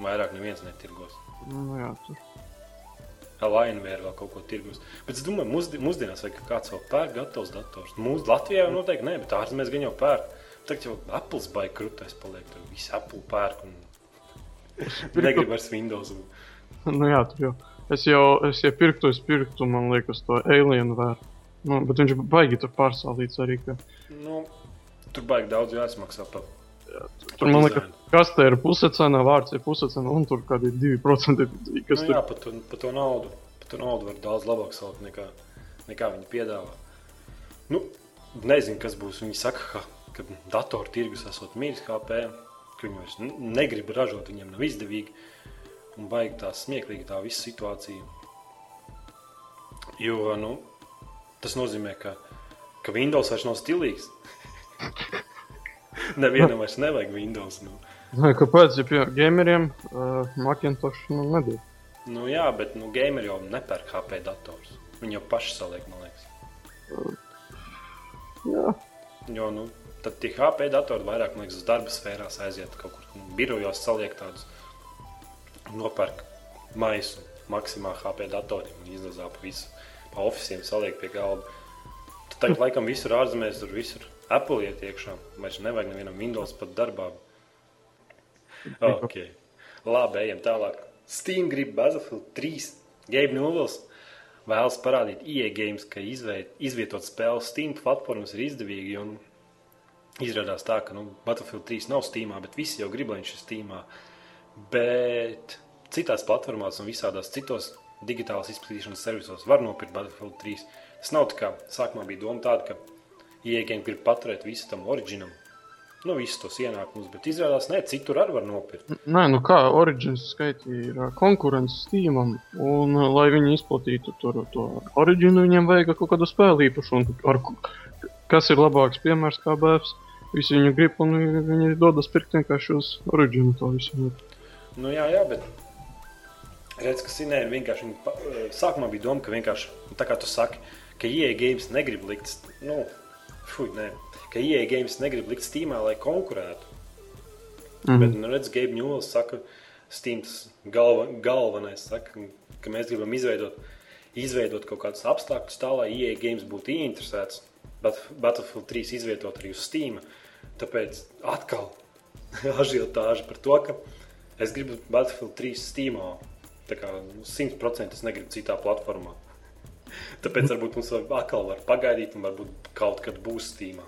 A: Vairāk neviens netirgos.
B: Nu, jā, tur.
A: Lainvēra vēl kaut ko tirgus. Bet es domāju, mūsdi, mūsdienās ka kāds vēl pērk gatavs dators. Mūsu Latvijā jau noteikti nē, bet ārzemēs gan jau pērk. Tagad jau Apple baigi krūtais paliek. Tur viss Apple pērk un negrib vairs Windows.
B: Nu, jā, tur jau. Es jau, es jau pirktu, es pirktu, man liekas, to alien vēru. Nu, bet viņš baigi tur pārsālīts arī, ka
A: Nu, tur baigi daudz jāsmaksā par
B: tur, man liekas, kas te ir pusecena, vārds ir pusecena, un tur kādi 2%, kas
A: Nu,
B: tur
A: jā, par to, par to naudu. Par to naudu var daudz labāk salikt nekā, nekā viņi piedāvā. Nu, nezinu, kas būs. Viņi saka, ka, ka datoru tirgus esot mīļš HP, ka viņi vairs negrib ražot, viņiem nav izdevīgi. Un baigi tā smieklīgi tā visa situācija. Jo, nu, tas nozīmē, ka, ka Windows vairs nav stilīgs. Nevienam vairs nevajag Windows. Nu.
B: Nē, kāpēc, ja pie gameriem uh, Macintosh nu, nedod?
A: Nu, jā, bet nu, gameri jau nepērk HP dators. Viņi jau paši saliek, man liekas.
B: Jā,
A: Jo, nu, tad tie HP datori vairāk, man liekas, uz darba sfērās aiziet kaut kur nu, birojos saliek tādus. Nopērk maisu maksimāli HP datoriem un izdazā pa visu. Pa oficiem saliek pie galda. Tad tagad laikam visur ārzemēs, tur visur Apple iet iekšā. Vairs nevajag nevienam Windows pat darbā. Ok. Labi, ejam tālāk. Steam grib Battlefield 3. Gabe Nulls vēlas parādīt Games, ka izveid, izvietot spēles Steam platformas ir izdevīgi. Izrādās tā, ka nu, Battlefield 3 nav Steamā, bet visi jau grib, lai viņš ir Steamā. Bet citās platformās un visādās citos digitālas izplatīšanas servisos var nopirkt Battlefield 3. Tas nav tā kā sākumā bija doma tāda, ka Games grib paturēt visu tam oriģinam. Nu, visus tos ienākumus, bet izrādās, ne, citur arī var nopirkt.
B: Nē, nu kā Origins skaitīja konkurence Steamam, un lai viņi izplatītu tur to Originu, viņiem vajag kaut kādu spēli īpašu, un ar, kas ir labāks piemērs kā BFs. Visi viņu grib, un vi- viņi dodas pirkt vienkārši uz Originu to visu.
A: Nu, jā, jā, bet redz, ka Sinē vienkārši viņa eh, sākumā bija doma, ka vienkārši, nu, tā kā tu saki, ka EA Games negrib likt, nu, fuj, nē, ka EA Games negrib likt Steamā, lai konkurētu. Mm. Bet, nu, redz, Gabe Newells saka, Steam tas galva, galvenais saka, ka mēs gribam izveidot, izveidot kaut kādus apstākļus tā, lai EA Games būtu ieinteresēts Bat- Battlefield 3 izvietot arī uz Steam. Tāpēc atkal ažiotāža par to, ka es gribu Battlefield 3 Steamā. Tā kā nu, 100% es negribu citā platformā. Tāpēc varbūt mums atkal var pagaidīt, un varbūt kaut kad būs Steamā.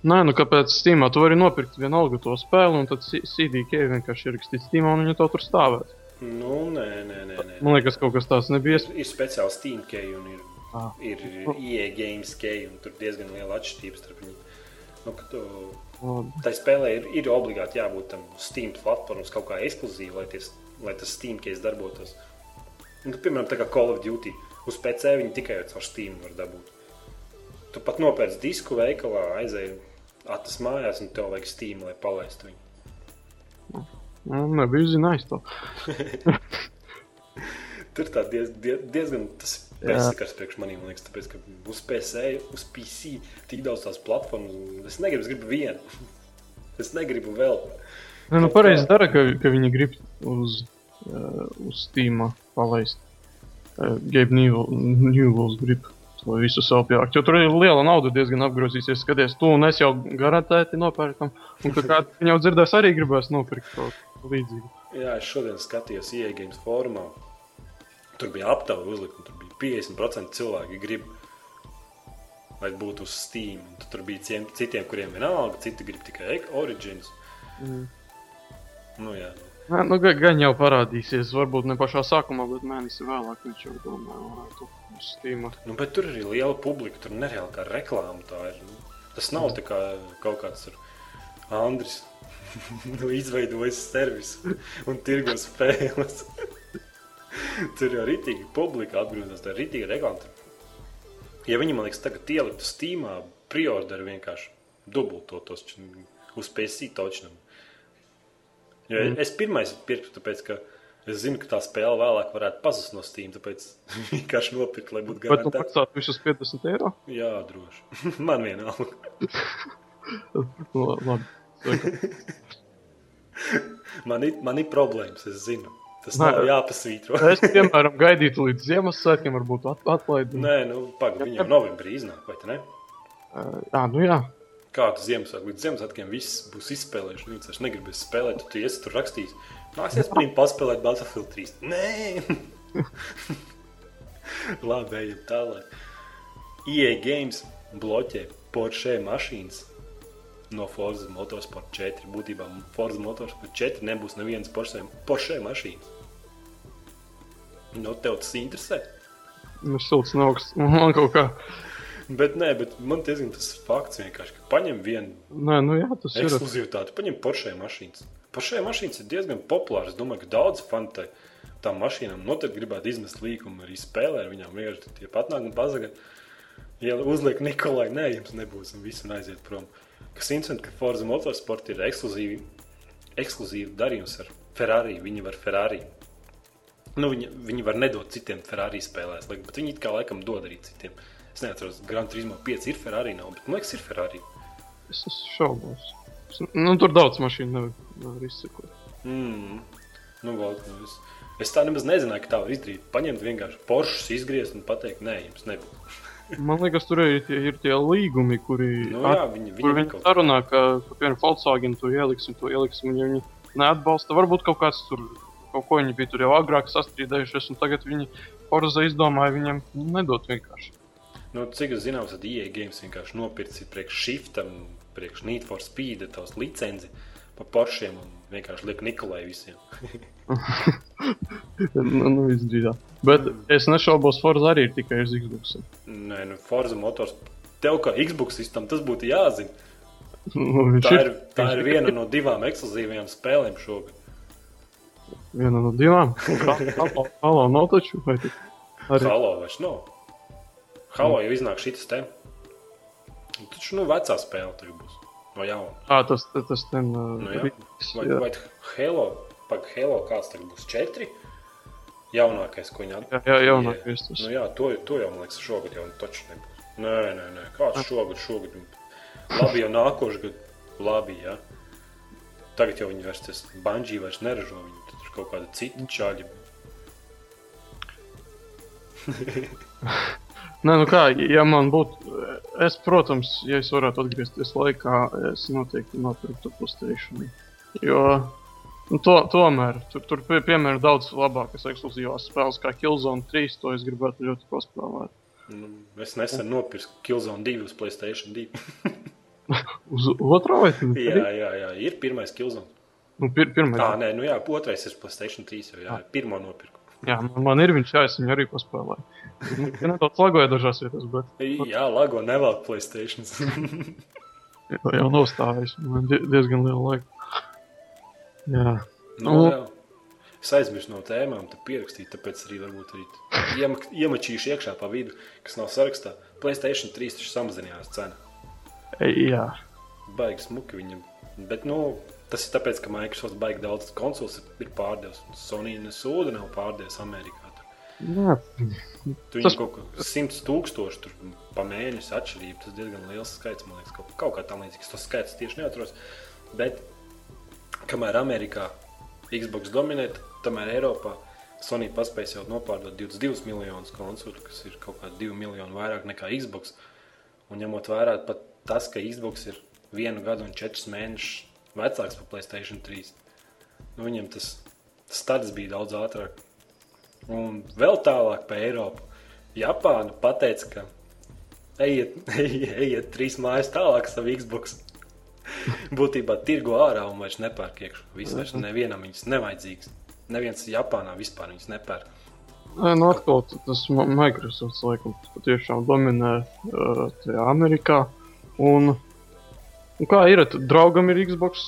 B: Nē, nu kāpēc Steamā tu vari nopirkt vienalga to spēli, un tad CDK vienkārši ierakstīt Steamā, un viņa to tur stāvēt.
A: Nu, nē, nē, nē. nē.
B: Man liekas, kaut kas tāds nebija.
A: Ir, ir speciāli Steam key un ir,
B: Ah.
A: ir EA Games key, un tur diezgan liela atšķirība starp viņiem. Nu, tu, tai spēlē ir, ir obligāti jābūt tam Steam platformas kaut kā ekskluzīvam, lai, ties, lai tas Steam case darbotos. Un, tu, piemēram, tā kā Call of Duty uz PC viņi tikai caur Steam var dabūt. Tu pat nopērci disku veikalā, aizēji atas mājās, un tev vajag Steam, lai palaistu viņu.
B: Nu, nebija zinājis to.
A: Tur tā diez, diez, diezgan tas bezsakars priekš maniem, man liekas, tāpēc, ka uz PC, uz PC tik daudz tās platformas, un es negribu, es gribu vienu. Es negribu vēl.
B: Nē, nu pareizi
A: kā.
B: dara, ka, ka viņi grib uz, uh, uz Steam palaist. Uh, Gabe Newells grib to visu savu pjākt. Jo tur ir liela nauda diezgan apgrozīsies. Skaties, tu un es jau garantēti nopērkam. Un ka kāds jau dzirdēs arī gribēs nopirkt kaut ko līdzīgu.
A: Jā, es šodien skatījos IE Games fórumā. Tur bija aptauja uzlikta, un tur bija 50% cilvēki grib, lai būtu uz Steam. Un tur bija ciem, citiem, kuriem vienalga, citi grib tikai Origins.
B: Mm.
A: Nu, jā.
B: Nē, nu, gan, jau parādīsies, varbūt ne pašā sākumā, bet mēnesi vēlāk viņš jau domāja, varētu uz Steam.
A: Nu, bet tur ir arī liela publika, tur nereāli kā reklāma tā ir. Tas nav tā kā kaut kāds tur Andris nu, izveidojis servisu un tirgo spēles. tur jau ritīgi publika atgriežas, tā ir ritīgi reklāma. Ja viņi, man liekas, tagad ieliktu Steamā, priorderu vienkārši dubultotos uz PC točnam. Jo mm. es pirmais pirku, tāpēc, ka es zinu, ka tā spēle vēlāk varētu pazust no Steam, tāpēc vienkārši nopirkt, lai būtu
B: garantēta. Vai tu maksātu visus 50 eiro?
A: Jā, droši. Man vienalga.
B: Labi.
A: man, ir, man ir problēmas, es zinu. Tas Nē, nav jāpasvītro.
B: es, piemēram, gaidītu līdz Ziemassvētkiem, varbūt at atlaidi.
A: Nē, nu, pagaidi, viņi jau novembrī iznāk, vai ne?
B: Uh, jā, nu jā.
A: Kādu Ziemassvētku līdz Ziemassvētkiem viss būs izspēlējuši. Nu, viņš negribēs spēlēt, tu iesi tur rakstīs. Nāksies pirms paspēlēt Battlefield 3. Nē! Labi, ejam tālāk. EA Games bloķē Porsche mašīnas no Forza Motorsport 4. Būtībā Forza Motorsport 4 nebūs nevienas Porsche, Porsche mašīnas. Nu, tev tas interesē?
B: Nu, silts un augsts. Man kaut kā.
A: Bet, nē, bet man diezgan tas fakts vienkārši, ka paņem vienu
B: nē, nu jā, tas
A: ekskluzivitāti, paņem Porsche mašīnas. Porsche mašīnas ir diezgan populāras. Es domāju, ka daudz fani tai, tām mašīnām noteikti gribētu izmest līkumu arī spēlē ar viņām. Vienkārši tie pat nāk un pazagad. Ja uzliek Nikolai, nē, jums nebūs un viss un aiziet prom. Uh, Kas interesanti, ka Forza Motorsport ir ekskluzīvi, ekskluzīvi darījums ar Ferrari. Viņi var Ferrari. Nu, viņi, viņi var nedot citiem Ferrari spēlēs, bet viņi kā laikam dod arī citiem. Es neatceros, Gran Turismo 5 ir Ferrari, nav, bet man liekas, ir Ferrari.
B: Es šaubos. Nu, tur daudz mašīnu nevar, nevar izsekot.
A: Mm. Nu, vēl, nu, es, es tā nemaz nezināju, ka tā var izdarīt. Paņemt vienkārši Porsche, izgriezt un pateikt, nē, jums nebūs.
B: Man liekas, tur ir tie, ir tie līgumi, kuri
A: nu, jā, viņi, viņi,
B: viņi sarunā, ka, piemēram, Volkswagen to ieliksim, to ieliksim, un viņi neatbalsta. Varbūt kaut kāds tur, kaut ko viņi bija tur jau agrāk sastrīdējušies, un tagad viņi Forza izdomāja viņam nedot vienkārši.
A: Nu, cik es zināms, tad EA Games vienkārši nopircis priekš Shiftam, priekš Need for Speed, tās licenci pa Poršiem un vienkārši liek Nikolai visiem.
B: nu, nu izdrīdā. Bet es nešaubos, Forza arī ir tikai uz Xbox.
A: Nē, nu Forza motors. Tev kā Xbox sistēmam tas būtu jāzina.
B: Nu,
A: tā ir, tā ir viena no divām ekskluzīvajām spēlēm šogad.
B: Viena no divām? Halo nav taču?
A: Arī? Halo vairs nav. Halo jau iznāk šitas te. Taču, nu, vecā spēle tagad būs. No jauna.
B: Ā, tas, tas, tas ten... Uh,
A: nu, jā. Vai, jā. vai Halo Pag Halo kāds tagad būs 4. Jaunākais, ko viņi
B: atbildēja. Jā, jā, jaunākais. Tas.
A: Nu, jā, to, to jau man liekas, šogad jau taču nebūs. Nē, nē, nē. Kāds šogad, šogad? Labi, jau nākošais gads. Labi, jā. Tagad jau viņi vairs tas banģī vairs neražo. Viņi tur kaut kāda cita čāļa.
B: Nē, nu kā, ja man būtu, es, protams, ja es varētu atgriezties laikā, es noteikti nopirktu PlayStation. Jo Nu, to, tomēr tur, tur pie, piemēram daudz labākas ekskluzīvās spēles, kā Killzone 3. To es gribētu ļoti paspēlēt.
A: Nu, es nesen nopirku Killzone 2 uz Playstation 2.
B: uz otru vai
A: ne? Jā, jā, jā, ir pirmais Killzone.
B: Nu, pir, pirmais.
A: Tā, nē, nu jā, otrais ir Playstation 3. Jau, jā, pirmo nopirku.
B: Jā, man, man ir viņš, jā, es viņu arī paspēlēju. Nu, ja nedaudz lagoja dažās vietās, bet.
A: Jā, lago nevelk Playstation.
B: jau, jau nostājis, man diezgan liela laika. Jā.
A: Nu, nu, jā. Es aizmirsu no tēmām, tad pierakstīju, tāpēc arī varbūt arī iem, iemačīšu iekšā pa vidu, kas nav sarakstā. Playstation 3 taču samazinājās cena.
B: Jā.
A: Baigi smuki viņam. Bet, nu, tas ir tāpēc, ka Microsoft baigi daudz konsoles ir pārdevis. Sony nesūda nav pārdevis Amerikā.
B: Jā.
A: Tu viņam tas... kaut kā 100 tūkstoši tur pa mēnesi atšķirība. Tas diezgan liels skaits, man liekas, kaut, kaut kā tam līdzīgs. Tas skaits tieši neatros. Bet kamēr Amerikā Xbox dominē, tomēr Eiropā Sony paspēja jau nopārdot 22 miljonus konsolu, kas ir kaut kādi 2 miljoni vairāk nekā Xbox. Un ņemot vērā pat tas, ka Xbox ir vienu gadu un četrus mēnešus vecāks par Playstation 3, nu, viņam tas starts bija daudz ātrāk. Un vēl tālāk pa Eiropu. Japāna pateica, ka ejiet, ejiet, ejiet trīs mājas tālāk savu Xbox. Būtībā tirgo ārā un vairs nepērk iekšā. Viss vairs nevienam viņas nevajadzīgs. Neviens Japānā vispār viņas nepērk.
B: Nē, nu atkal tas Microsoft laikam patiešām dominē uh, tajā Amerikā. Un, un kā ir, tad draugam ir Xbox.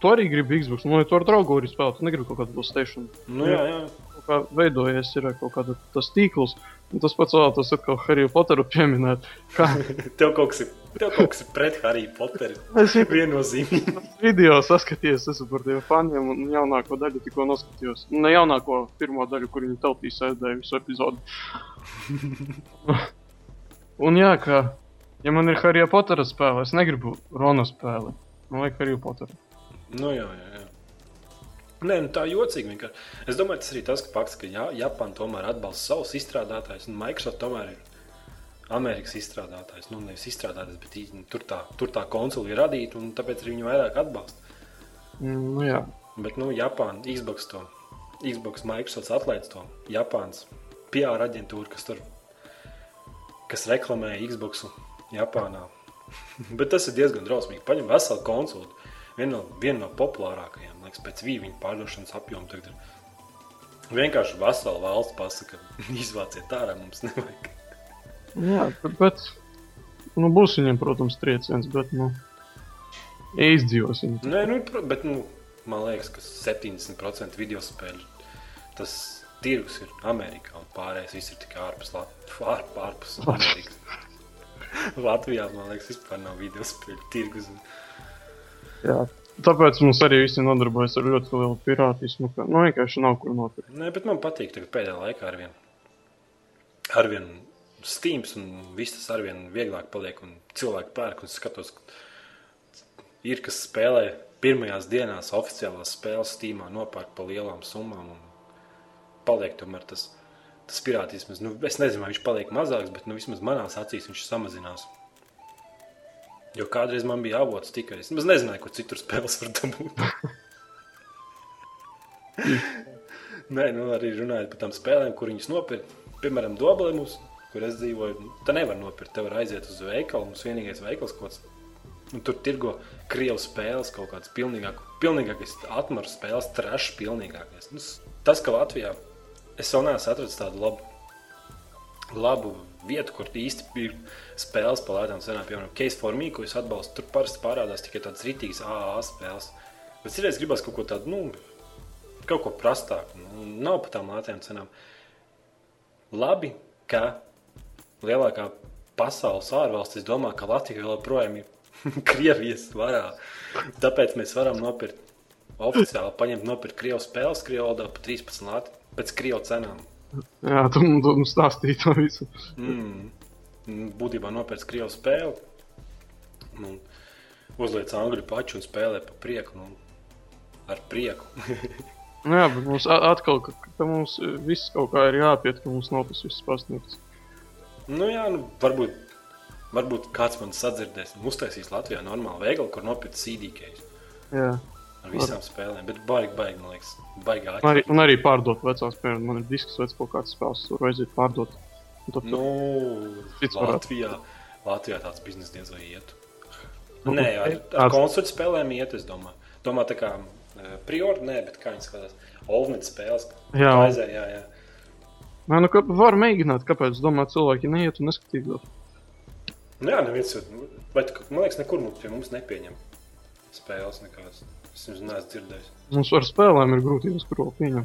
B: Tu arī gribi Xbox, nu, ja tu ar draugu arī spēlē, tu negribi kaut kādu PlayStation.
A: Nu, jā, jā.
B: Kā veidojies ir kaut kāda tas tīkls. Un tas pats vēlētos atkal Harry Potteru pieminēt. Kā
A: Tev kaut kas ir, tev kaut kas ir pret Harry Potteru.
B: es jau
A: Viennozīmīgi.
B: video saskatījos, esmu par tiem faniem un jaunāko daļu tikko noskatījos. Nu, ne jaunāko, pirmo daļu, kur viņi teltīs sēdēja visu epizodu. un jā, ka, ja man ir Harry Pottera spēle, es negribu Rona spēli. Man vajag Harry Potteru.
A: Nu, jā, jā, jā. Nē, nu tā jocīgi vienkārši. Es domāju, tas arī tas, ka, fakts, ka jā, Japāna tomēr atbalsta savus izstrādātājus, un Microsoft tomēr ir Amerikas izstrādātājs. Nu, nevis izstrādātājs, bet īstenībā tur tā, tur tā konsole ir radīta, un tāpēc arī viņu vairāk atbalsta.
B: Mm, Nu jā,
A: Bet, nu, Japāna, Xbox to, Xbox, Microsoft atlaid to. Japānas PR aģentūra, kas tur, kas reklamē Xbox Japānā. Bet tas ir diezgan drausmīgi. Paņem veselu konsoli. Viena no, viena no populārākajām, liekas, pēc vīna pārdošanas apjoma. Tagad ir vienkārši vesela valsts pasaka, izvāciet ārā, mums nevajag.
B: jā bet, nu, būs viņiem, protams, trieciens, bet, nu, izdzīvosim.
A: Nē, nu, bet, nu, man liekas, ka 70% video spēļu tas tirgus ir Amerikā, un pārējais viss ir tikai ārpus, Lat ār, ārpus Amerikas. Latvijā, man liekas, vispār nav video spēļu tirgus. un-
B: Jā. Tāpēc mums arī visi nodarbojas ar ļoti lielu pirātismu, ka nu, vienkārši nav kur nopirkt.
A: Nē, bet man patīk, ka pēdējā laikā ar vien, ar vien stīms un viss tas ar vien vieglāk paliek, un cilvēki pērk un skatos, ka ir kas spēlē pirmajās dienās oficiālās spēles stīmā nopērk pa lielām summām paliek tomēr tas, tas pirātisms. Nu, es nezinu, vai viņš paliek mazāks, bet nu, vismaz manās acīs viņš samazinās. Jo kādreiz man bija avots tikai. Es nemaz nezināju, kur citur spēles var dabūt. Nē, nu arī runājot par tām spēlēm, kur viņas nopirkt. Piemēram, Dobelēmus, kur es dzīvoju, nu, tā nevar nopirkt. Tev var aiziet uz veikalu, mums vienīgais veikals kāds. Nu, tur tirgo krievu spēles, kaut kāds pilnīgāk, pilnīgākais atmaru spēles, trešs pilnīgākais. Nu, tas, ka Latvijā es vēl neesmu atradzis tādu labu, labu vietu, kur īsti ir spēles par lētām cenām. Piemēram, Case for Me, ko es atbalstu, tur parasti parādās tikai tādas rītīgas AA spēles. Bet citreiz gribas kaut ko tādu, nu, kaut ko prastāku. Nu, nav par tām lētām cenām. Labi, ka lielākā pasaules ārvalstis domā, ka Latvija joprojām ir Krievijas varā. Tāpēc mēs varam nopirkt oficiāli, paņemt nopirkt Krievu spēles, Krievu valodā par 13 lati pēc Krievu cenām.
B: Jā, tu mums stāstīji to visu.
A: Mm. Būtībā nopērts Krievu spēli. Nu, uzliec angļu pašu un spēlē pa prieku. Nu, ar prieku.
B: Nu, jā, bet mums atkal, ka, ka mums viss kaut kā ir jāpiet, ka mums nav tas viss pasniegts.
A: nu, jā, nu, varbūt, varbūt kāds man sadzirdēs. un Uztaisīs Latvijā normālu veikalu, kur nopirkt CD keis
B: Jā.
A: Ar visām spēlēm. Bet baigi, baigi, man liekas, baigā.
B: Un arī, un arī pārdot vecās spēles. Man ir disks vecs kaut kāds spēles, tur aiziet pārdot. Tad,
A: Nu,
B: Cits varētu.
A: Latvijā, Latvijā tāds biznesa diez vai iet.
B: Nu,
A: Nē, ar, ar
B: tāds-
A: konsoļu spēlēm iet, es domāju. Domā, tā kā priori, nē, bet kā viņas skatās. Olmītas spēles.
B: Jā.
A: Aizē, jā, jā.
B: Nē, nu, ka, var mēģināt, kāpēc, domā, cilvēki neiet un neskatītos.
A: Jā, neviens, tu- man liekas, nekur mums, pie mums nepieņem spēles nekādas. Es viņus neesmu dzirdējis.
B: Mums ar spēlēm ir grūtības, kur vēl pieņem.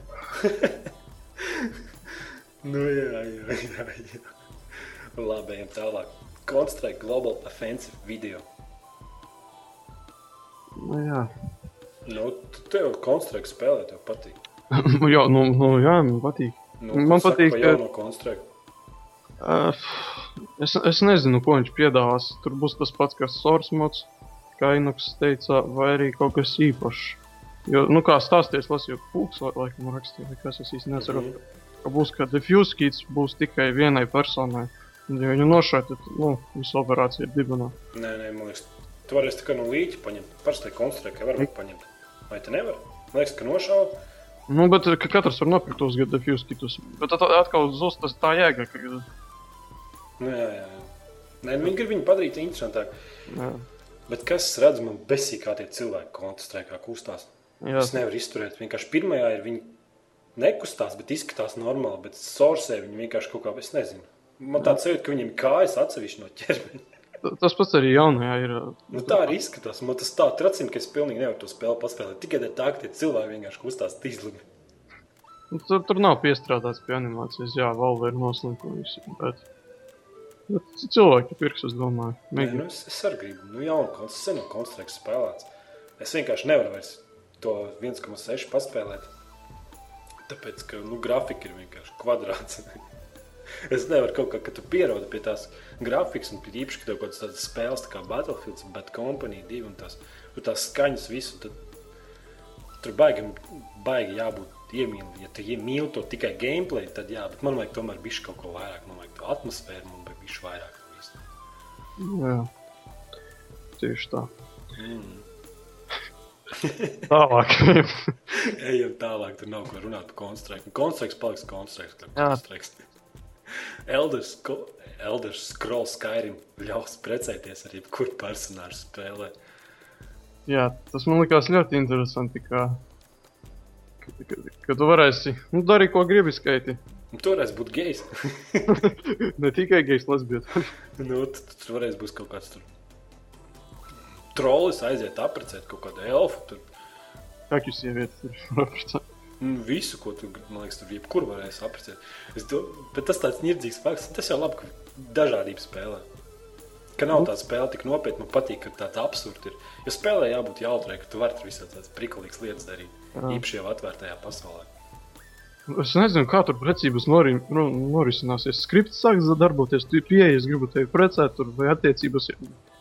A: Nu, jā, jā, jā. jā. Labi, ejam tālāk. Counter-Strike Global Offensive video.
B: Nu, jā.
A: Nu, tev Counter-Strike spēlē, tev patīk.
B: Nu, jā, nu, nu, jā, man patīk.
A: Nu,
B: Man patīk, ka-
A: jauno Counter-Strike.
B: Uh, es, es nezinu, ko viņš piedāvās. Tur būs tas pats, kas Source mods, kā Inoks teica, vai arī kaut kas īpašs. Jo, nu, kā stāsties, lasīju, pūks, lai, laikam rakstīja, kas es īsti nesaprotu. Mm. -hmm. Ka būs, ka diffuse kits būs tikai vienai personai. Un, ja viņu nošķirt, tad, nu, visa operācija ir dibenā.
A: Nē, nē, man liekas, tu varēsi tikai no līķa paņemt. Parasti Counter-Strike var paņemt. Vai tu nevari? Man liekas, ka nošauj.
B: Nu, bet ka katrs var nopirkt tos gadu diffuse kitus. Bet tad atkal zust tas tā jēga, ka,
A: Nu, jā, jā, jā. Nē, nu, viņi grib viņu padarīt interesantāku.
B: jā.
A: Bet kas redz, man besīk, kā tie cilvēki koncentrē, kā kustās. Jā. Es nevaru izturēt. Vienkārši pirmajā ir viņi nekustās, bet izskatās normāli, bet sorsē viņi vienkārši kaut kā, es nezinu. Man tāds sajūta, ka viņiem kājas atsevišķi no ķermeņa.
B: Tas pats arī jaunajā ir.
A: Nu, tā arī izskatās. Man tas tā tracina, ka es pilnīgi nevaru to spēli paspēlēt. Tikai tā, ka tie cilvēki vienkārši kustās tīzlumi.
B: Nu, tur, tur nav piestrādāts pie animācijas, jā, Valve ir noslinkusi. Bet... cilvēki pirks, es domāju.
A: Nē, nu, es, es arī gribu, nu, jaunu konstrukciju, senu konstrukciju spēlēts. Es vienkārši nevaru vairs to 1,6 paspēlēt. Tāpēc, ka, nu, grafika ir vienkārši kvadrāts. es nevaru kaut kā, ka tu pierodi pie tās grafikas, un īpaši, ka tev kaut kādas spēles, tā kā Battlefield, Bad Company 2 un tās, un tās skaņas visu, tad tur baigi, baigi jābūt iemīli. Ja tu iemīli to tikai gameplay, tad jā, bet man vajag tomēr bišķi kaut ko vairāk, man vajag to atmosfēru, man bišķi vairāk. Visu.
B: Jā, tieši tā. Mm. tālāk.
A: Ejam tālāk, tur nav ko runāt par konstrukciju. Konstrukcijas paliks konstrukcijas. Elders, Elders Scrolls Skyrim ļaus precēties ar jebkuru personāžu spēlē.
B: Jā, tas man likās ļoti interesanti, ka, ka, ka, ka tu varēsi nu, darīt, ko gribi skaiti.
A: Nu, toreiz būtu gejs.
B: ne tikai gejs, lesbietis.
A: nu, tur varēs būt kaut kāds tur. Trolis aiziet apprecēt kaut kādu elfu. Tur.
B: Kā jūs sievietes ir apprecēt?
A: Nu, visu, ko tu, man liekas, tur jebkur varēsi apprecēt. Do, bet tas tāds nirdzīgs fakts, tas jau labi, ka dažādība spēlē. Ka nav tāda spēle tik nopietna, man patīk, ka tāda absurda ir. Jo spēlē jābūt jautrai, ka tu vari tur visādi tādas prikulīgas lietas darīt. Jā. Īpaši jau atvērtajā pasaulē.
B: Es nezinu, kā tur precības nori, nu, norisināsies. Skripts sāks darboties, tu pieejas, gribu tevi precēt, tur, vai attiecības,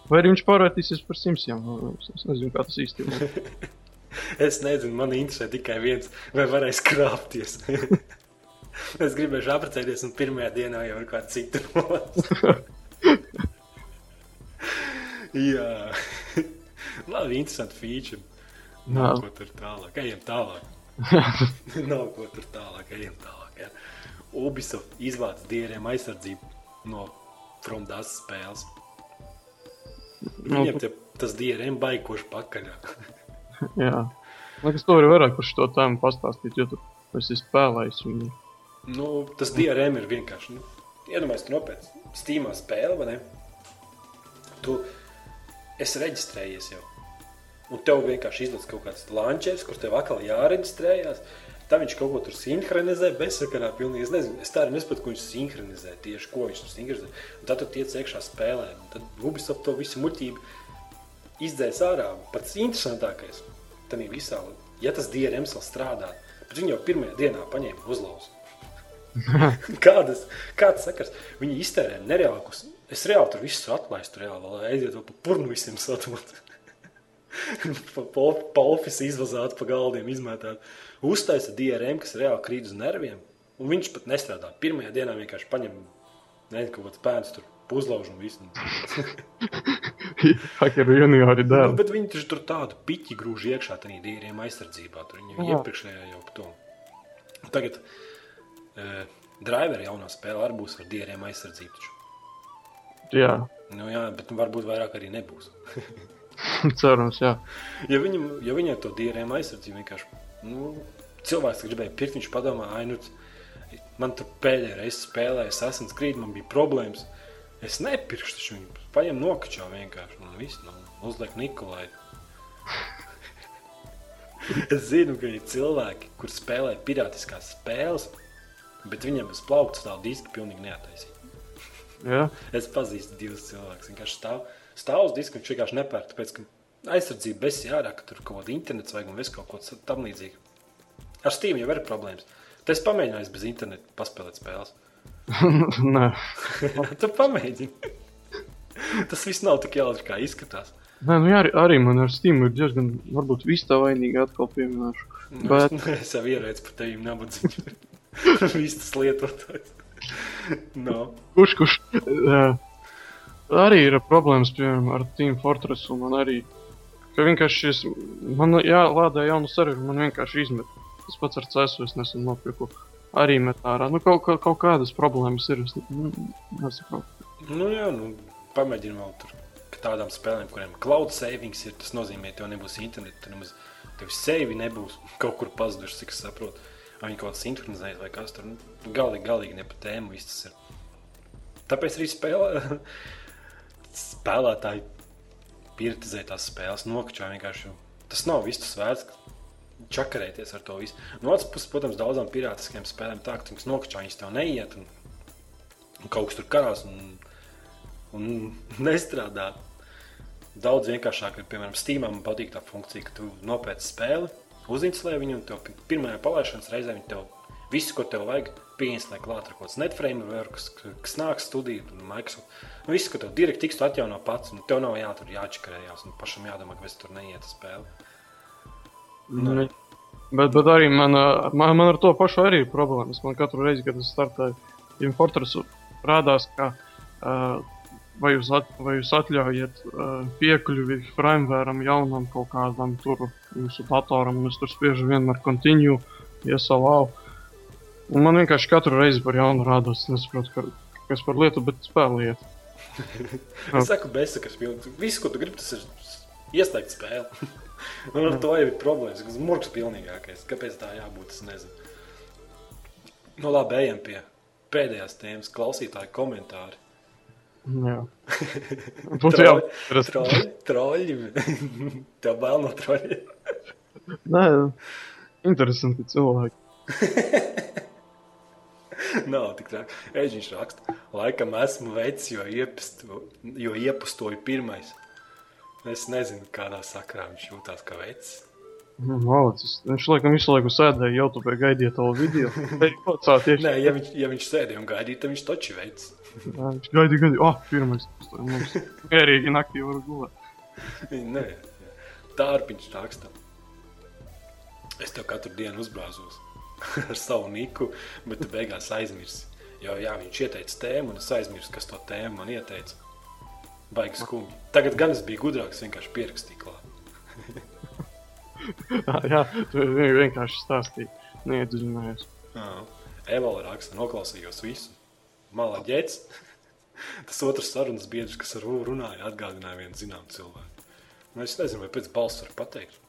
B: vai arī viņš pārvērtīsies par simsiem. Nu, es nezinu, kā tas īsti ir.
A: Es nezinu, man interesē tikai viens, vai varēs krāpties. es gribēju apprecēties, un pirmajā dienā jau ir cita monēta. Jā, labi, interesanti feature. Nav ko tur tālāk, ejam tālāk. Nav ko tur tālāk, ejam tālāk. Jā. Ubisoft izvāc dieriem aizsardzību no From Dust spēles. Viņiem te, tas dieriem baikoši pakaļā.
B: Jā. Liekas, to arī varētu par šo tēmu pastāstīt, jo tu esi spēlējis viņu.
A: Nu, tas DRM ir vienkārši. Nu, Iedomājieties, tu nopietni Steamā spēle, vai ne? Tu esi reģistrējies jau. Un tev vienkārši izlaiž kaut kāds lančers, kur tev atkal jāreģistrējas. Tā viņš kaut ko tur sinhronizē, bezsakarā. Pilnīgi. Es nezinu, es tā arī nesaprotu, ko viņš sinhronizē. Tieši ko viņš tur sinhronizē. Un tad tu tiec iekšā spēlē. Un tad Ubisoft to visu muļķību izdzēs ārā. Pats interesantākais tam visā, ja tas DRM vēl strādā, bet viņi jau pirmajā dienā paņēma uzlauzu. Kādas, kādas sakars? Viņi iztērē nereāli. Es reāli tur visu atlaistu, reāli vēl aiziet vēl pa purnu visiem satot. Pa, ofisu izvazāt, pa galdiem izmētāt. Uztaisa DRM, kas reāli krīt uz nerviem. Un viņš pat nestrādā. Pirmajā dienā vienkārši paņem, nezinu, kaut kāds pēns tur uzlauž un visu.
B: Hakeru juniori dara.
A: Nu, bet viņi taču tur tādu piķi grūž iekšā tajā dīriem aizsardzībā. Tur viņi jau iepriekšējā jau par to. Tagad uh, driveri jaunā spēlē arī būs ar dīriem aizsardzību. Taču.
B: Jā.
A: Nu, jā, bet varbūt vairāk arī nebūs.
B: Cerams, jā.
A: Ja viņam, ja viņam to dīriem aizsardzību vienkārši, nu, cilvēks gribēja pirkt, viņš padomā, ai, nu, man tur pēdējā reize spēlēja Assassin's Creed, man bija problēmas. Es nepirkšu viņu. Paņem nokačā vienkārši. Un viss nu, uzliek Nikolai. es zinu, ka ir cilvēki, kur spēlē pirātiskās spēles, bet viņiem bez plaukta stāv diski pilnīgi neataisīt.
B: Ja?
A: Es pazīstu divus cilvēkus. Viņš stāv, stāv uz diska, viņš vienkārši nepērk. Tāpēc, ka aizsardzība bez jārā, ka tur kaut kāda internets vajag un viss kaut ko tam līdzīgu. Ar Steam jau ir problēmas. Tas pamēģinājis bez interneta paspēlēt spēles.
B: Nē,
A: tu pamēģini. Tas viss nav tik jautri, kā izskatās.
B: Nē, nu jā, arī, arī man ar Steam ir diezgan, varbūt viss tā vainīgi atkal pieminēšu.
A: Nu, Bet... es jau ierēdzu par tevi nabadzību. viss tas lietotājs. no.
B: Kurš, kurš? Uh, arī ir problēmas, piemēram, ar Team Fortress man arī. Vienkārši es, man jālādē jaunu serveru, man vienkārši izmet. Tas pats ar CSU es nesen nopirku arī met ārā. Nu, kaut, kaut kādas problēmas ir. Es nesaprotu.
A: Nu, jā, nu, pamēģini vēl tur tādām spēlēm, kuriem cloud savings ir, tas nozīmē, ka tev nebūs interneta, tev nemaz tev sevi nebūs kaut kur pazuduši, cik es saprotu. Vai viņi kaut kā sinhronizējas vai kas tur. Nu, galīgi, galīgi ne pa tēmu viss tas ir. Tāpēc arī spēlē, spēlētāji pieredzē tās spēles, nokačā vienkārši. Tas nav viss tas vērts, čakarēties ar to visu. No otras puses, protams, daudzām pirātiskām spēlēm tā, ka viņas nokačā viņas tev neiet un, un kaut kas tur karās un, un nestrādā. Daudz vienkāršāk ir, piemēram, Steamā man patīk tā funkcija, ka tu nopērci spēli, uzinstalē viņu, un tev pirmajā palaišanas reizē viņi tev visu, ko tev vajag, pieinstalē klāt ar kaut kāds netframework, kas, kas nāk studiju, Microsoft. Nu, tev direkti tiks atjauno pats, un tev nav jātur jāčakarējās, un pašam jādomā, ka es tur neiet spēli.
B: Nu. Bet, bet arī man, man, man ar to pašu arī ir problēmas. Man katru reizi, kad es startēju Fortressu, rādās, ka uh, vai jūs, at, vai jūs atļaujat uh, piekļuvi firmware jaunam kaut kādam tur jūsu datoram, un es tur spiežu vienmēr continue, iesalau. Un man vienkārši katru reizi par jaunu rādās, nesaprotu, ka, kas par lietu, bet spēliet.
A: Es saku, besakas, visu, ko tu gribi, tas ir ieslēgt spēli. un ar to jau ir problēmas, kas murgs pilnīgākais. Kāpēc tā jābūt, es nezinu. Nu labi, ejam pie pēdējās tēmas, klausītāju komentāri.
B: Būtu jau
A: troļi. Troļi. Tev bail no troļiem.
B: Nē, interesanti cilvēki.
A: Nav tik traki. Eģiņš raksta, laikam esmu veids, jo, iepastu, jo iepastoju pirmais. Es nezinu, kādā sakrā viņš jūtās kā veids.
B: Nu, malacis. Viņš laikam visu laiku sēdēja YouTube, gaidīja to video.
A: Nē, ja viņš, ja viņš sēdēja un gaidīja, tad viņš taču veids.
B: Jā, viņš gaidīja, gaidīja. Ah, oh, pirmais. Mums mierīgi naktī var gulēt.
A: Nē, tārpiņš raksta. Es tev katru dienu uzbrāzos ar savu niku, bet tu beigās aizmirsi. Jo jā, viņš ieteica tēmu, un es aizmirsu, kas to tēmu man ieteica. Baigas skumji. Tagad gan es biju gudrāks, vienkārši pierakstīju klāt.
B: jā, tu vienkārši stāstīji, neiedziļinājos.
A: Evala raksta, noklausījos visu. Malaģēts. Tas otrs sarunas biedrs, kas ar Ulu runāja, atgādināja vienu zināmu cilvēku. Nu, es nezinu, vai pēc balss var pateikt.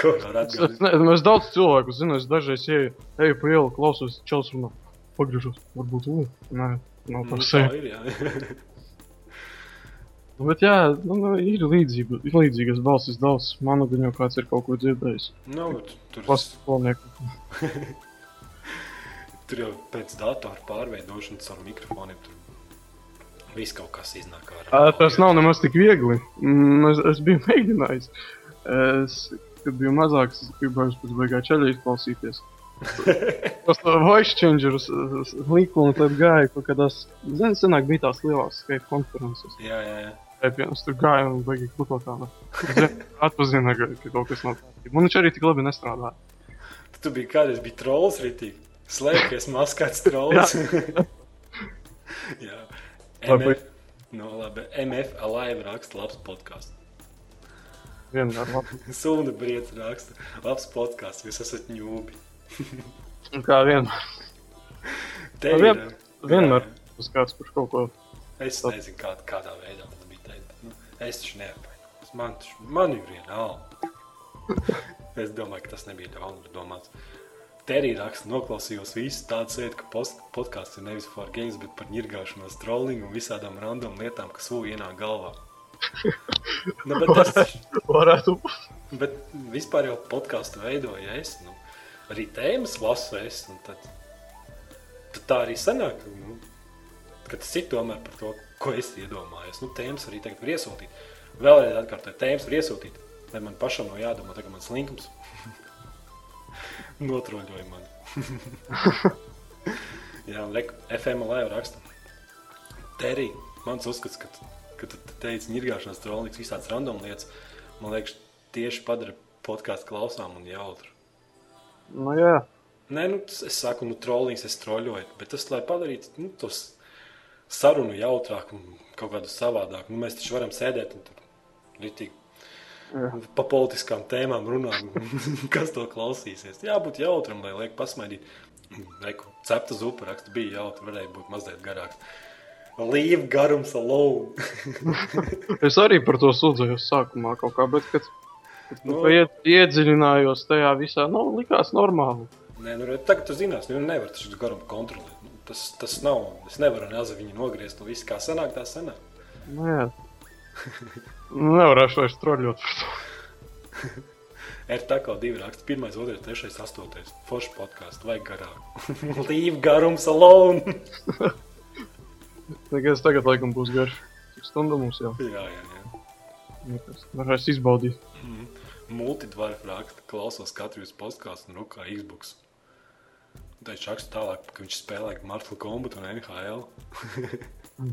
A: Ko var atgādināt?
B: Es, es, es daudz cilvēku zinu, es dažreiz eju, eju pa ielu, klausos, čels runā. Pagriežos, varbūt Ulu. Nē, nav par
A: Nu,
B: sevi.
A: tā ir, jā.
B: Nu, bet jā, nu, nu, ir līdzība, ir līdzīgas balsis daudz. Man gan jau kāds ir kaut ko dzirdējis.
A: nu, bet tur,
B: Klases skolnieku.
A: tur jau pēc datora pārveidošanas ar mikrofoniem tur viss kaut kas iznāk ārā.
B: Ā, Tas nav nemaz tik viegli. Mm, Es, es biju mēģinājis. Es, kad biju mazāks, es gribēju pēc beigā ceļā izklausīties. Tas tā voice changerus līkumu tad gāja kaut kādās, zini, senāk bija tās lielās Skype konferences.
A: Jā, jā, jā.
B: Pēpienas tur gāja un baigi klukot tāda. Atpazina, ka ka kaut kas nav kārtībā. Un viņš arī tik labi nestrādā.
A: Tu biji kādreiz bija trolls ritīgi. Slēpties maskēts trolls. jā.
B: Labi.
A: MF, no, labi. MF Alive raksta labs podkāsts.
B: Vienmēr labi.
A: Sūna Briets raksta labs podkāsts. Jūs esat ņūbi.
B: Kā vienmēr.
A: Te
B: Vien-
A: ir,
B: Vienmēr tas kāds par kaut ko.
A: Es nezinu, kā, kādā veidā tas bija teikt. Nu, es taču neapvainojos. Man, taču- man ir vienalga. es domāju, ka tas nebija ļauni domāts. Terija raksta, noklausījos visu tādu sēdi, ka podkāsts ir nevis par games, bet par ņirgāšanos, trollingu un visādām random lietām, kas sūj ienāk galvā. Nu, bet, tas,
B: Varētu.
A: bet vispār jau podkāstu veidoju es. Nu, arī tēmas lasu es. Nu, tad, tad tā arī sanāk. Nu, ka tas ir tomēr par to, ko es iedomājos. Nu, tēmas arī tagad var iesūtīt. Vēlreiz atkārtoju, tēmas var iesūtīt. Lai man pašam nav jādomā, tagad mans linkums notroļoja mani. Jā, un reku, FMLE jau raksta. Terī, mans uzskats, ka, ka tu teici ņirgāšanās trolīgs, visāds random lietas, man liekas, tieši padara podkāstu klausām un jautru.
B: Nu jā.
A: Nē, nu, es saku, nu, trolīgs es troļoju, bet tas, lai padarītu nu, tos sarunu jautrāku un kaut kādu savādāku, nu, mēs taču varam sēdēt un tur ritīgi
B: Jā.
A: pa politiskām tēmām runāt. Kas to klausīsies? Jābūt jautram, lai liek pasmaidīt. Reku, cepta zupa raksta bija jautra, varēja būt mazliet garāks. Leave garums alone.
B: es arī par to sūdzējos sākumā kaut kā, bet, kad, kad
A: Nu.
B: nu, ied, iedziļinājos tajā visā, nu, likās normāli.
A: Nē, nu, tagad tu zinās, nu, nevar taču garumu kontrolēt. Nu, Tas, tas nav. Es nevaru ne azi viņu nogriezt. Nu, viss kā sanāk, tā sanāk.
B: Jā. Nu, Nevarēšu vairs troļļot par to.
A: Ir tā kā divi raksti. Pirmais, otrais, trešais, astotais. Forši podkāsts, vajag garāk. Leave garums alone.
B: Es tagad laikam būs garš. Cik stundu mums jau?
A: jā, jā, jā.
B: Varēs izbaudīt.
A: Multidvarf raksta, klausos katru jūsu podkāstu un rukā Xbox. Tā ir raksta tālāk, ka viņš spēlē Martial Kombat un NHL.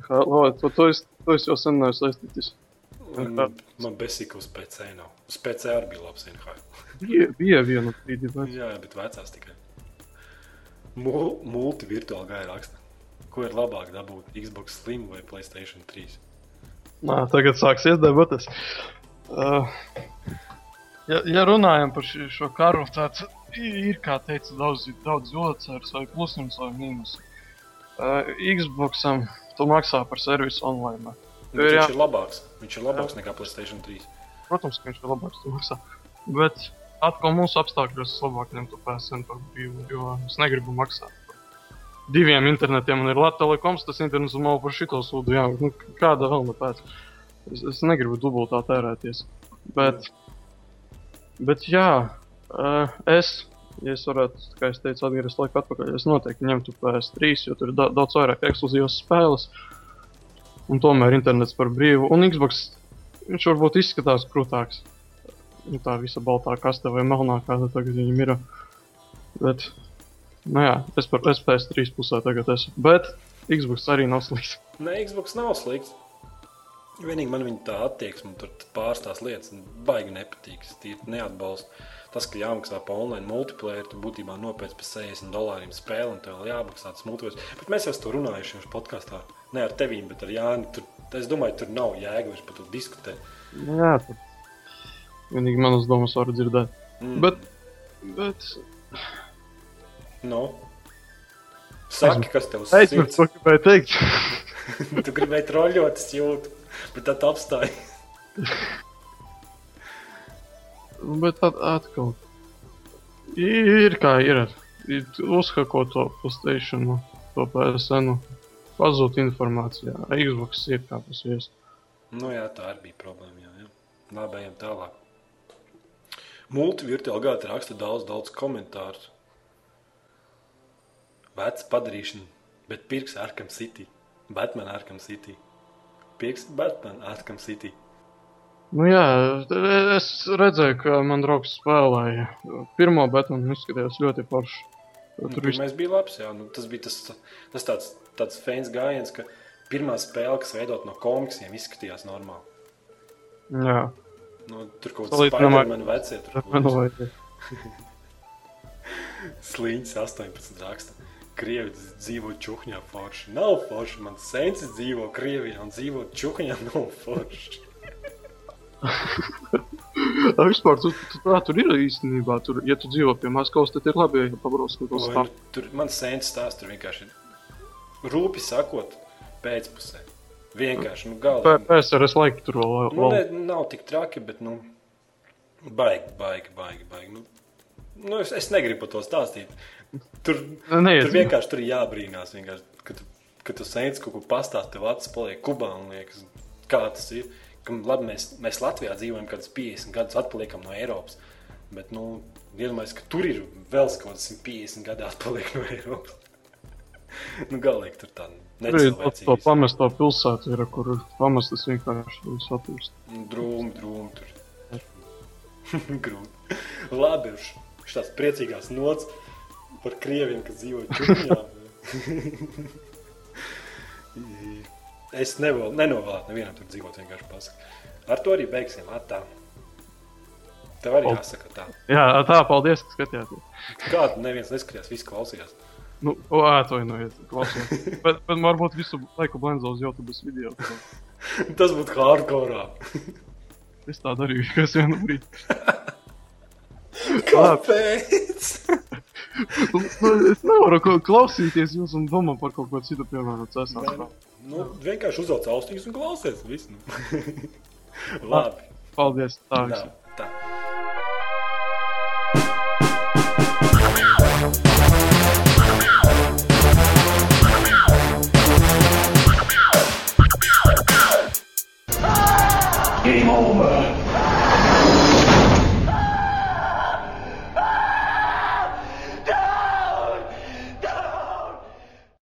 B: Labi, to, to, es, to es jau sen neesmu saistītis. Jā.
A: man besīka uz PC nav. Uz PC arī bija labs NHL.
B: Bija, bija viena brīdi, bet
A: Jā, bet vecās tikai. Mul Multivirtuāli gāja raksta. Ko ir labāk dabūt? Xbox Slim vai Playstation 3?
B: Nā, tagad sāksies debatas. Uh, ja, ja runājam par ši, šo karu, tad ir, kā teica, daudz, daudz ocērs vai plusums vai mīnus. Uh, Xboxam tu maksā par servisu online.
A: Nu,
B: Ir jā.
A: viņš ir labāks. Viņš ir labāks nekā Playstation 3.
B: Protams, ka viņš ir labāks, tu maksā. Bet atkal mūsu apstākļos es labāk ņemtu PSN par brīvu, jo es negribu maksāt. Diviem internetiem man ir Latvijas telekoms, tas internets man par šito sūdu. Jā, nu, kāda vēl ne pēc. Es, es negribu dubultā tērēties. Bet, bet jā, eh, es, ja es varētu, kā es teicu, atgriezties laiku atpakaļ, es noteikti ņemtu PS3, jo tur ir da daudz vairāk ekskluzīvas spēles. Un tomēr internets par brīvu. Un Xbox viņš varbūt izskatās krūtāks. Nu, tā visa baltā kaste vai melnā, kāda tagad viņam ir. Bet, nu jā, es par es PS3 pusē tagad esmu. Bet Xbox arī nav slikts.
A: Nē, Xbox nav slikts. Vienīgi man viņa tā attieksme, tur pāris tās lietas baigi nepatīk. Es tīri neatbalstu. Tas, ka jāmaksā par online multiplayer, tu būtībā nopērci par 60 dolāriem spēli, un tev jāmaksā tas multiplayers. Bet mēs jau esam to runājuši jau podkāstā. Ne ar tevi, bet ar Jāni. Tur, es domāju, tur nav jēga vairs par to diskutēt.
B: Nu Jā, tur vienīgi manas domas var dzirdēt.
A: Mm.
B: Bet, bet,
A: Nu, saki, kas tev
B: teicu,
A: sirds?
B: to gribēju teikt.
A: Tu gribēji troļļot, es jūtu, bet tad apstāji.
B: Nu, Bet at, atkal. Ir kā ir. ir uzhako to PlayStation, to PSN. Pazūd informācijā. Xbox ir kā tas vies.
A: Nu, jā, tā arī bija problēma. Jā, jā. Labi, ejam tālāk. Multivirtuāli gada raksta daudz, daudz komentāru. Vecs padarīšana, bet pirks Arkham City. Batman Arkham City. Pirks Batman Arkham City.
B: Nu jā, es redzēju, ka man draugs spēlēja. Pirmā Batman izskatījās ļoti forši.
A: Nu,
B: Tur viss
A: Pirmais bija labs, jā. Nu, tas bija tas, tas tāds, tāds fans gājiens, ka pirmā spēle, kas veidot no komiksiem, izskatījās normāli.
B: Jā,
A: Nu, tur kaut kāds Spiderman vecie, tur kaut kāds. Sliņķis 18 raksta. Krievis dzīvo čūhņā forši. Nav forši. Man sensis dzīvo Krievijā un dzīvo čūhņā nav forši.
B: Vispār tu, tu, tā tur ir īstenībā. Tur, ja tu dzīvo pie Maskavas, tad ir labi, ja pabrauc kaut kas
A: nu,
B: tāds.
A: Tur man sensis stāsta, tur vienkārši rūpi sakot, pēcpusē. Vienkārši, nu, galā.
B: PSRS laika tur vēl.
A: Nu,
B: vēl.
A: ne, nav tik traki, bet, nu, baigi, baigi, baigi. baigi. Nu, nu, es, es negribu par to stāstīt. Tur,
B: Neiet.
A: tur vienkārši tur jābrīnās. Vienkārši, kad, kad tu sēdi kaut ko pastāstīt, tev acis paliek kubā un liekas, kā tas ir. Ka, labi, mēs, mēs Latvijā dzīvojam kaut kādus 50 gadus, atpaliekam no Eiropas. Bet, nu, iedomājieties, ka tur ir vēl kaut kāds 150 gadu atpaliek no Eiropas. nu, galīgi tur tā
B: ir to, pamesto pilsētu, ir, kur pamestas vienkārši satūst.
A: Drūmi, drūmi tur. Grūti. Labi, šis priecīgās nots par krieviem, kas dzīvo Čukņā. es nevēlu, nenovēlu nevienam tur dzīvot, vienkārši pasaku. Ar to arī beigsim. Atā. Tev arī
B: Paldies.
A: jāsaka tā.
B: Jā, tā, paldies, ka skatījāties.
A: Kādu neviens neskatījās, viss klausījās.
B: Nu, atvainojiet, klausījos. bet, bet varbūt visu laiku blenzo uz YouTube video.
A: Tas būtu hardcore.
B: Es tā darīju, kas vienu brīdi.
A: Kāpēc?
B: nu, es nevaru klausīties jūs un domāt par kaut ko citu, piemēram, cēsās.
A: Nu, nu, vienkārši uzvelc austiņas un klausies. Viss, nu. Labi.
B: Paldies. Tā, tā.